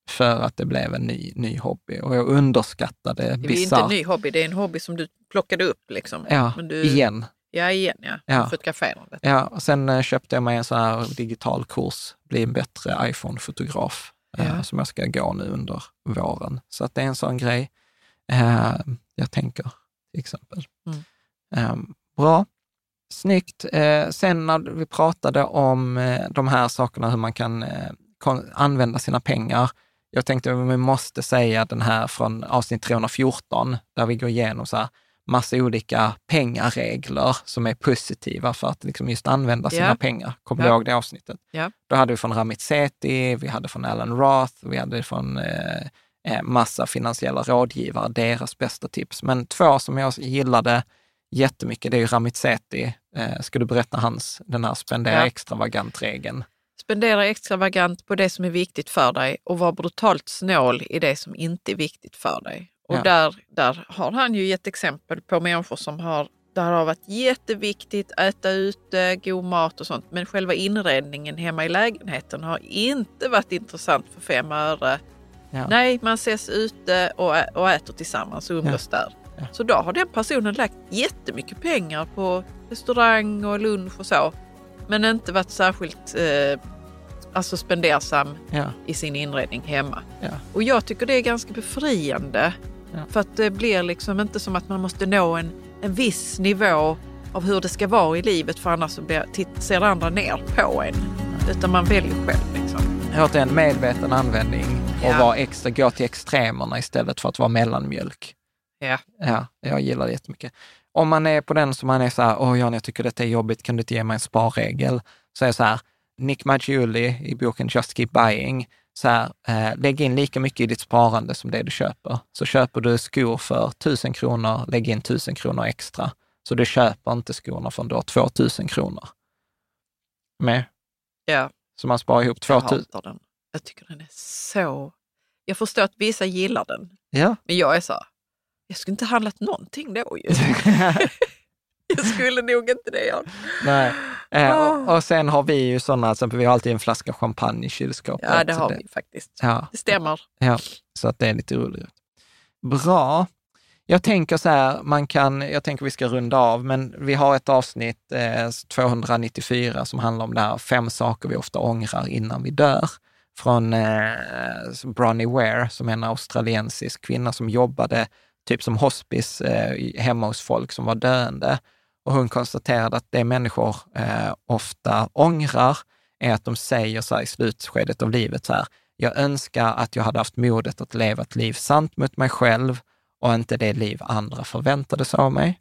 för att det blev en ny, ny hobby. Och jag underskattade Det är inte en ny hobby, det är en hobby som du plockade upp. Liksom. Ja, du... igen. Ja, igen ja. ja. Fotograferande. Ja, och sen eh, köpte jag mig en sån här digital kurs, bli en bättre iPhone-fotograf, eh, ja. som jag ska gå nu under våren. Så att det är en sån grej eh, jag tänker, till exempel. Mm. Eh, bra. Snyggt. Eh, sen när vi pratade om eh, de här sakerna, hur man kan använda sina pengar. Jag tänkte att vi måste säga den här från avsnitt 314, där vi går igenom så här, massa olika pengaregler som är positiva för att liksom just använda sina yeah. pengar. Kommer yeah. du ihåg det avsnittet? Yeah. Då hade vi från Ramit Sethi, vi hade från Alan Roth, vi hade från eh, eh, massa finansiella rådgivare, deras bästa tips. Men två som jag gillade jättemycket, det är ju Ramit Sethi. Eh, ska du berätta hans, den här spendera ja. extravagant-regeln? Spendera extravagant på det som är viktigt för dig och var brutalt snål i det som inte är viktigt för dig. Och ja. där, där har han ju gett exempel på människor som har där har varit jätteviktigt att äta ute, god mat och sånt. Men själva inredningen hemma i lägenheten har inte varit intressant för fem öre. Ja. Nej, man ses ute och, och äter tillsammans och umgås ja. där. Ja. Så då har den personen lagt jättemycket pengar på restaurang och lunch och så. Men inte varit särskilt eh, alltså spendersam i sin inredning hemma. Och jag tycker det är ganska befriande Ja. För att det blir liksom inte som att man måste nå en, en viss nivå av hur det ska vara i livet för annars så blir, ser andra ner på en. Utan man väljer själv. Liksom. Återigen medveten användning och ja. vara extra, gå till extremerna istället för att vara mellanmjölk. Ja. ja. Jag gillar det jättemycket. Om man är på den som man är så här, åh Jan, jag tycker detta är jobbigt, kan du inte ge mig en sparregel? Så är det så här, Nick Maggiulli i boken Just Keep Buying så här, eh, lägg in lika mycket i ditt sparande som det du köper. Så köper du skor för 1000 kronor, lägg in 1000 kronor extra. Så du köper inte skorna förrän du har 2000 kronor. Med? Ja. Så man sparar ihop 2000. Jag den. Jag tycker den är så... Jag förstår att vissa gillar den. Ja. Men jag är så, jag skulle inte handlat någonting då ju. *laughs* *laughs* jag skulle nog inte det. Jan. Nej. Eh, och, ah. och, sen har vi ju sådana, exempel, vi har alltid en flaska champagne i kylskåpet. Ja, det har det, vi faktiskt. Ja. Det stämmer. Ja, så att det är lite roligt. Bra. Jag tänker så här, man kan, jag tänker vi ska runda av, men vi har ett avsnitt, eh, 294, som handlar om det här, fem saker vi ofta ångrar innan vi dör. Från eh, Bronnie Ware, som är en australiensisk kvinna som jobbade typ som hospice eh, hemma hos folk som var döende. Och hon konstaterade att det människor eh, ofta ångrar är att de säger så här i slutskedet av livet så här, jag önskar att jag hade haft modet att leva ett liv sant mot mig själv och inte det liv andra förväntade sig av mig.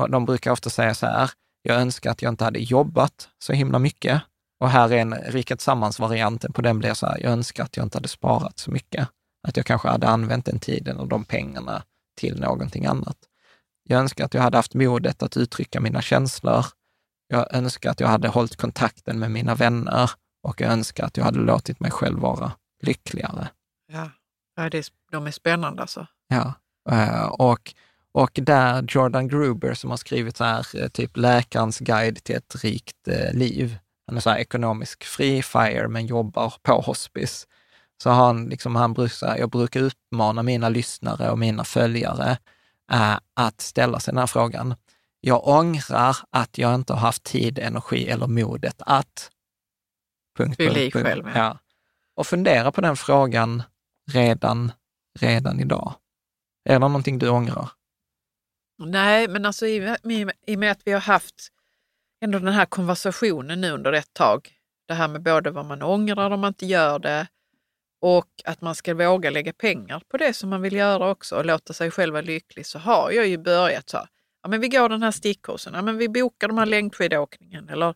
Och de brukar ofta säga så här, jag önskar att jag inte hade jobbat så himla mycket. Och här är en Riket Sammans-varianten på den blir så här, jag önskar att jag inte hade sparat så mycket. Att jag kanske hade använt den tiden och de pengarna till någonting annat. Jag önskar att jag hade haft modet att uttrycka mina känslor. Jag önskar att jag hade hållit kontakten med mina vänner och jag önskar att jag hade låtit mig själv vara lyckligare. Ja, det är, de är spännande alltså. Ja, eh, och, och där Jordan Gruber som har skrivit så här, eh, typ läkarens guide till ett rikt eh, liv. Han är så här ekonomisk free fire men jobbar på hospice. Så han, liksom, han brukar, jag brukar uppmana mina lyssnare och mina följare äh, att ställa sig den här frågan. Jag ångrar att jag inte har haft tid, energi eller modet att... Punkt, punkt, punkt. Själv, ja. ja. Och fundera på den frågan redan, redan idag. Är det någonting du ångrar? Nej, men alltså i, i, i och med att vi har haft ändå den här konversationen nu under ett tag, det här med både vad man ångrar om man inte gör det och att man ska våga lägga pengar på det som man vill göra också och låta sig själv vara lycklig, så har jag ju börjat så ja men vi går den här stickkursen, ja men vi bokar de här längdskidåkningen eller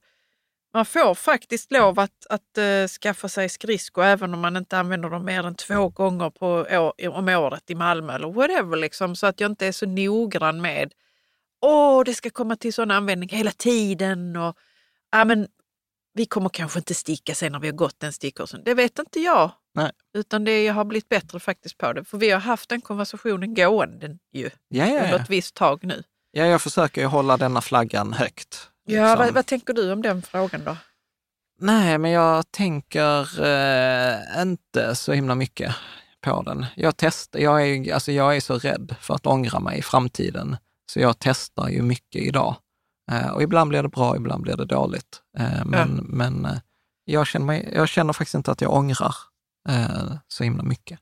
man får faktiskt lov att, att uh, skaffa sig skridskor även om man inte använder dem mer än två gånger på år, om året i Malmö eller whatever. Liksom, så att jag inte är så noggrann med åh, det ska komma till sån användning hela tiden. Och, ja, men, vi kommer kanske inte sticka sen när vi har gått den stickkursen. Det vet inte jag. Nej. Utan det, jag har blivit bättre faktiskt på det. För vi har haft den konversationen gående ju ja, ja, ja. under ett visst tag nu. Ja, jag försöker ju hålla denna flaggan högt. Liksom. Ja, vad, vad, tänker du om den frågan då? Nej, men jag tänker eh, inte så himla mycket på den. Jag testar, jag är, alltså jag är så rädd för att ångra mig i framtiden, så jag testar ju mycket idag. Eh, och ibland blir det bra, ibland blir det dåligt. Eh, men ja. men eh, jag, känner mig, jag känner faktiskt inte att jag ångrar eh, så himla mycket.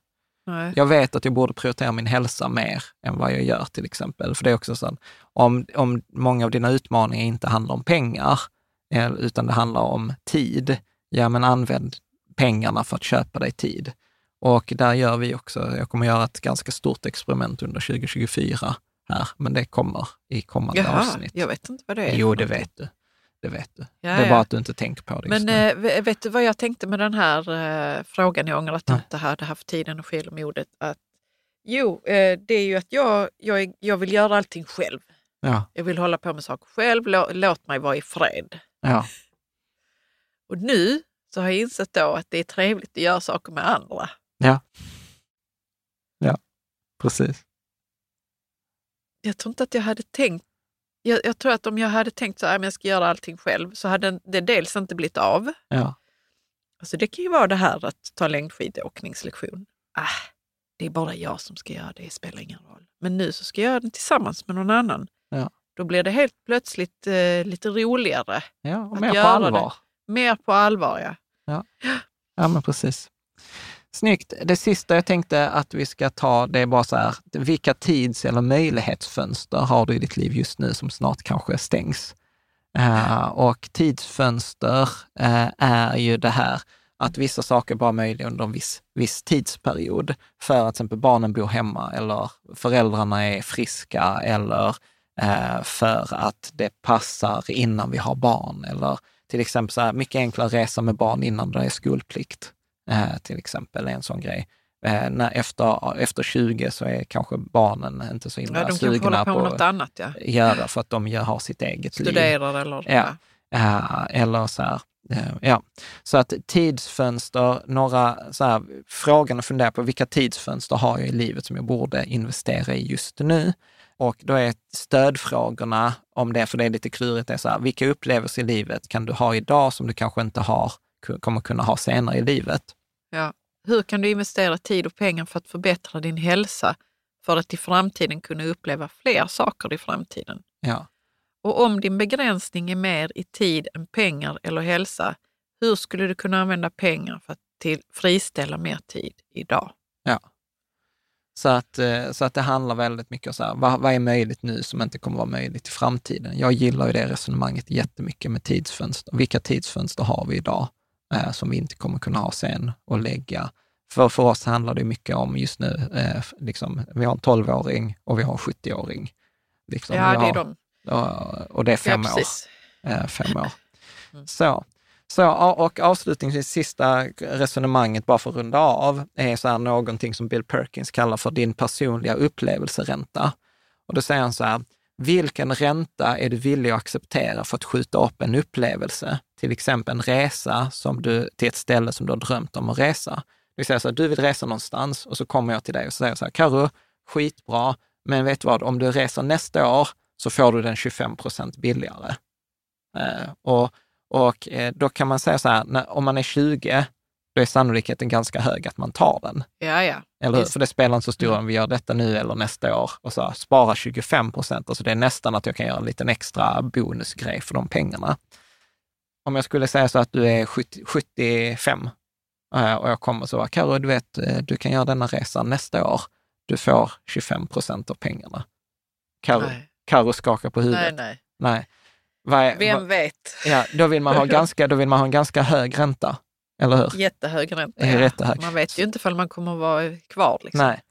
Nej. Jag vet att jag borde prioritera min hälsa mer än vad jag gör till exempel. För det är också så om, om många av dina utmaningar inte handlar om pengar, eh, utan det handlar om tid, ja men använd pengarna för att köpa dig tid. Och där gör vi också, jag kommer göra ett ganska stort experiment under 2024 här, men det kommer i kommande Jaha, avsnitt. Jag vet inte vad det är. Jo, det vet du. Det vet du. Ja, det är ja. bara att du inte tänker på det Men äh, vet du vad jag tänkte med den här äh, frågan? Jag ångrar att jag inte hade haft tid, energi eller modet. Att, jo, äh, det är ju att jag, jag, jag vill göra allting själv. Ja. Jag vill hålla på med saker själv. Låt mig vara i fred. Ja. *laughs* Och nu så har jag insett då att det är trevligt att göra saker med andra. Ja. Ja, precis. Jag tror inte att jag hade tänkt jag, jag, tror att om jag hade tänkt så här, jag ska göra allting själv, så hade det dels inte blivit av. Ja. Alltså det kan ju vara det här att ta längdskidåkningslektion. Ah, det är bara jag som ska göra det, det spelar ingen roll. Men nu så ska jag göra den tillsammans med någon annan. Ja. Då blir det helt plötsligt eh, lite roligare. Ja, och mer på allvar. Det. Mer på allvar, ja. Ja, ja men precis. Snyggt. Det sista jag tänkte att vi ska ta, det är bara så här, vilka tids eller möjlighetsfönster har du i ditt liv just nu som snart kanske stängs? Uh, och tidsfönster uh, är ju det här att vissa saker bara är möjliga under en viss, viss tidsperiod. För att till exempel barnen bor hemma eller föräldrarna är friska eller uh, för att det passar innan vi har barn. Eller till exempel så här, mycket enklare resa med barn innan det är skolplikt eh, till exempel, är en sån grej. Eh, när efter, efter 20 så är kanske barnen inte så himla ja, sugna på, på något annat, ja. göra för att de har sitt eget Studerar liv. eller... Ja. ja. eller så här, eh, Ja, så att tidsfönster, några så här, frågan att fundera på, vilka tidsfönster har jag i livet som jag borde investera i just nu? Och då är stödfrågorna om det, för det är lite klurigt, är så här, vilka upplevelser i livet kan du ha idag som du kanske inte har, kommer kunna ha senare i livet? Hur kan du investera tid och pengar för att förbättra din hälsa för att i framtiden kunna uppleva fler saker i framtiden? Ja. Och om din begränsning är mer i tid än pengar eller hälsa, hur skulle du kunna använda pengar för att till, friställa mer tid idag? Ja. Så att, eh, så att det handlar väldigt mycket om så här, vad, vad är möjligt nu som inte kommer vara möjligt i framtiden? Jag gillar ju det resonemanget jättemycket med tidsfönster. Vilka tidsfönster har vi idag eh, som vi inte kommer kunna ha sen och lägga? För, för oss handlar det mycket om just nu, eh, liksom, vi har en 12-åring och vi har en 70-åring. Liksom, ja, det är de. Och, och det är fem ja, år. Eh, fem år. *laughs* Mm. Så. Så, och avslutningsvis, sista resonemanget, bara för att runda av, är så här någonting som Bill Perkins kallar för din personliga upplevelseränta. Och då säger han så här, vilken ränta är du villig att acceptera för att skjuta upp en upplevelse? Till exempel en resa som du, till ett ställe som du har drömt om att resa. Vi säger så här, du vill resa någonstans och så kommer jag till dig och säger så här, Karo, skitbra, men vet du vad, om du reser nästa år så får du den 25 procent billigare. Eh, och och eh, då kan man säga så här, när, om man är 20, då är sannolikheten ganska hög att man tar den. Ja, ja. Eller hur? För det spelar inte så stor roll om vi gör detta nu eller nästa år. Och så spara 25 procent, alltså det är nästan att jag kan göra en liten extra bonusgrej för de pengarna. Om jag skulle säga så att du är 70, 75 eh, och jag kommer så, Carro, du vet, eh, du kan göra denna resan nästa år. Du får 25 procent av pengarna. Carro skakar på huvudet. Nej, nej. nej. Är, Vem vad, vet? Ja, då vill, man ha *laughs* ganska, då vill man ha en ganska hög ränta, eller hur? Jättehög ränta, ja. Jättehög. Man vet ju inte ifall man kommer att vara kvar. Liksom. Nej.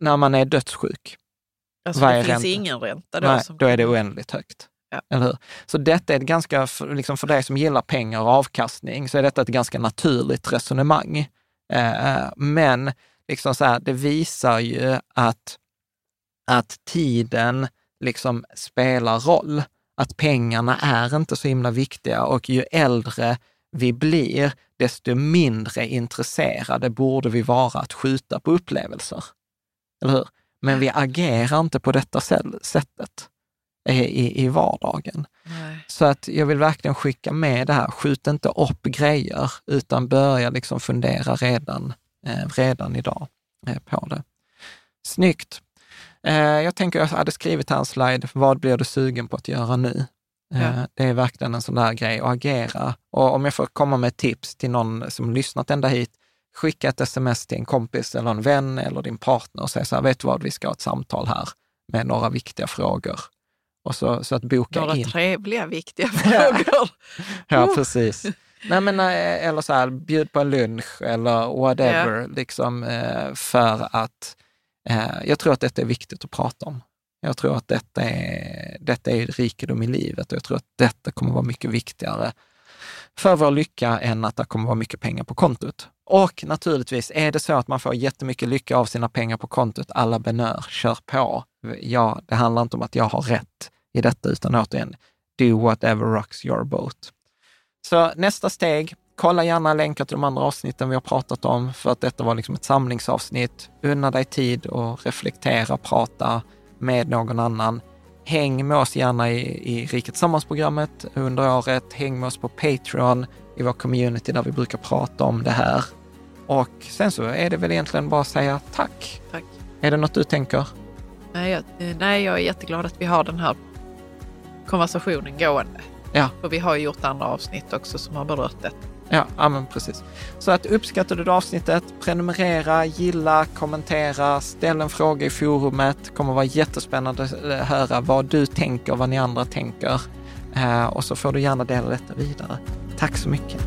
När man är dödssjuk, alltså, vad det finns ränta? ingen ränta då? Nej, då är det oändligt högt. Ja. Eller hur? Så detta är ett ganska, liksom för dig som gillar pengar och avkastning, så är detta ett ganska naturligt resonemang. Eh, men liksom så här, det visar ju att, att tiden liksom spelar roll att pengarna är inte så himla viktiga och ju äldre vi blir, desto mindre intresserade borde vi vara att skjuta på upplevelser. Eller hur? Men vi agerar inte på detta sättet i, i vardagen. Nej. Så att jag vill verkligen skicka med det här, skjut inte upp grejer, utan börja liksom fundera redan, eh, redan idag eh, på det. Snyggt! Eh, jag tänker, jag hade skrivit hans slide, vad blir du sugen på att göra nu? Eh, ja. Det är verkligen en sån där grej, att agera. Och om jag får komma med tips till någon som lyssnat ända hit, skicka ett sms till en kompis eller en vän eller din partner och säga så här, vet du vad, vi ska ha ett samtal här med några viktiga frågor. Och så, så att boka några in. Några trevliga, viktiga *laughs* frågor. ja, precis. Nej, men, eh, eller så här, bjud på en lunch eller whatever, ja. liksom, för att Eh, jag tror att detta är viktigt att prata om. Jag tror att detta är, detta är rikedom i livet och jag tror att detta kommer vara mycket viktigare för vår lycka än att det kommer vara mycket pengar på kontot. Och naturligtvis, är det så att man får jättemycket lycka av sina pengar på kontot, alla benör, kör på. Ja, det handlar inte om att jag har rätt i detta, utan återigen, do whatever rocks your boat. Så nästa steg, Kolla gärna länkar till de andra avsnitten vi har pratat om för att detta var liksom ett samlingsavsnitt. Unna dig tid och reflektera, prata med någon annan. Häng med oss gärna i, i Riket Tillsammans-programmet under året. Häng med oss på Patreon i vår community där vi brukar prata om det här. Och sen så är det väl egentligen bara att säga tack. Tack. Är det något du tänker? Nej jag, nej, jag är jätteglad att vi har den här konversationen gående. Ja. För vi har gjort andra avsnitt också som har berört det. Ja, ja men precis. Så att uppskattar du avsnittet, prenumerera, gilla, kommentera, ställ en fråga i forumet. Det kommer vara jättespännande att eh, höra vad du tänker, vad ni andra tänker. Eh, och så får du gärna dela detta vidare. Tack så mycket.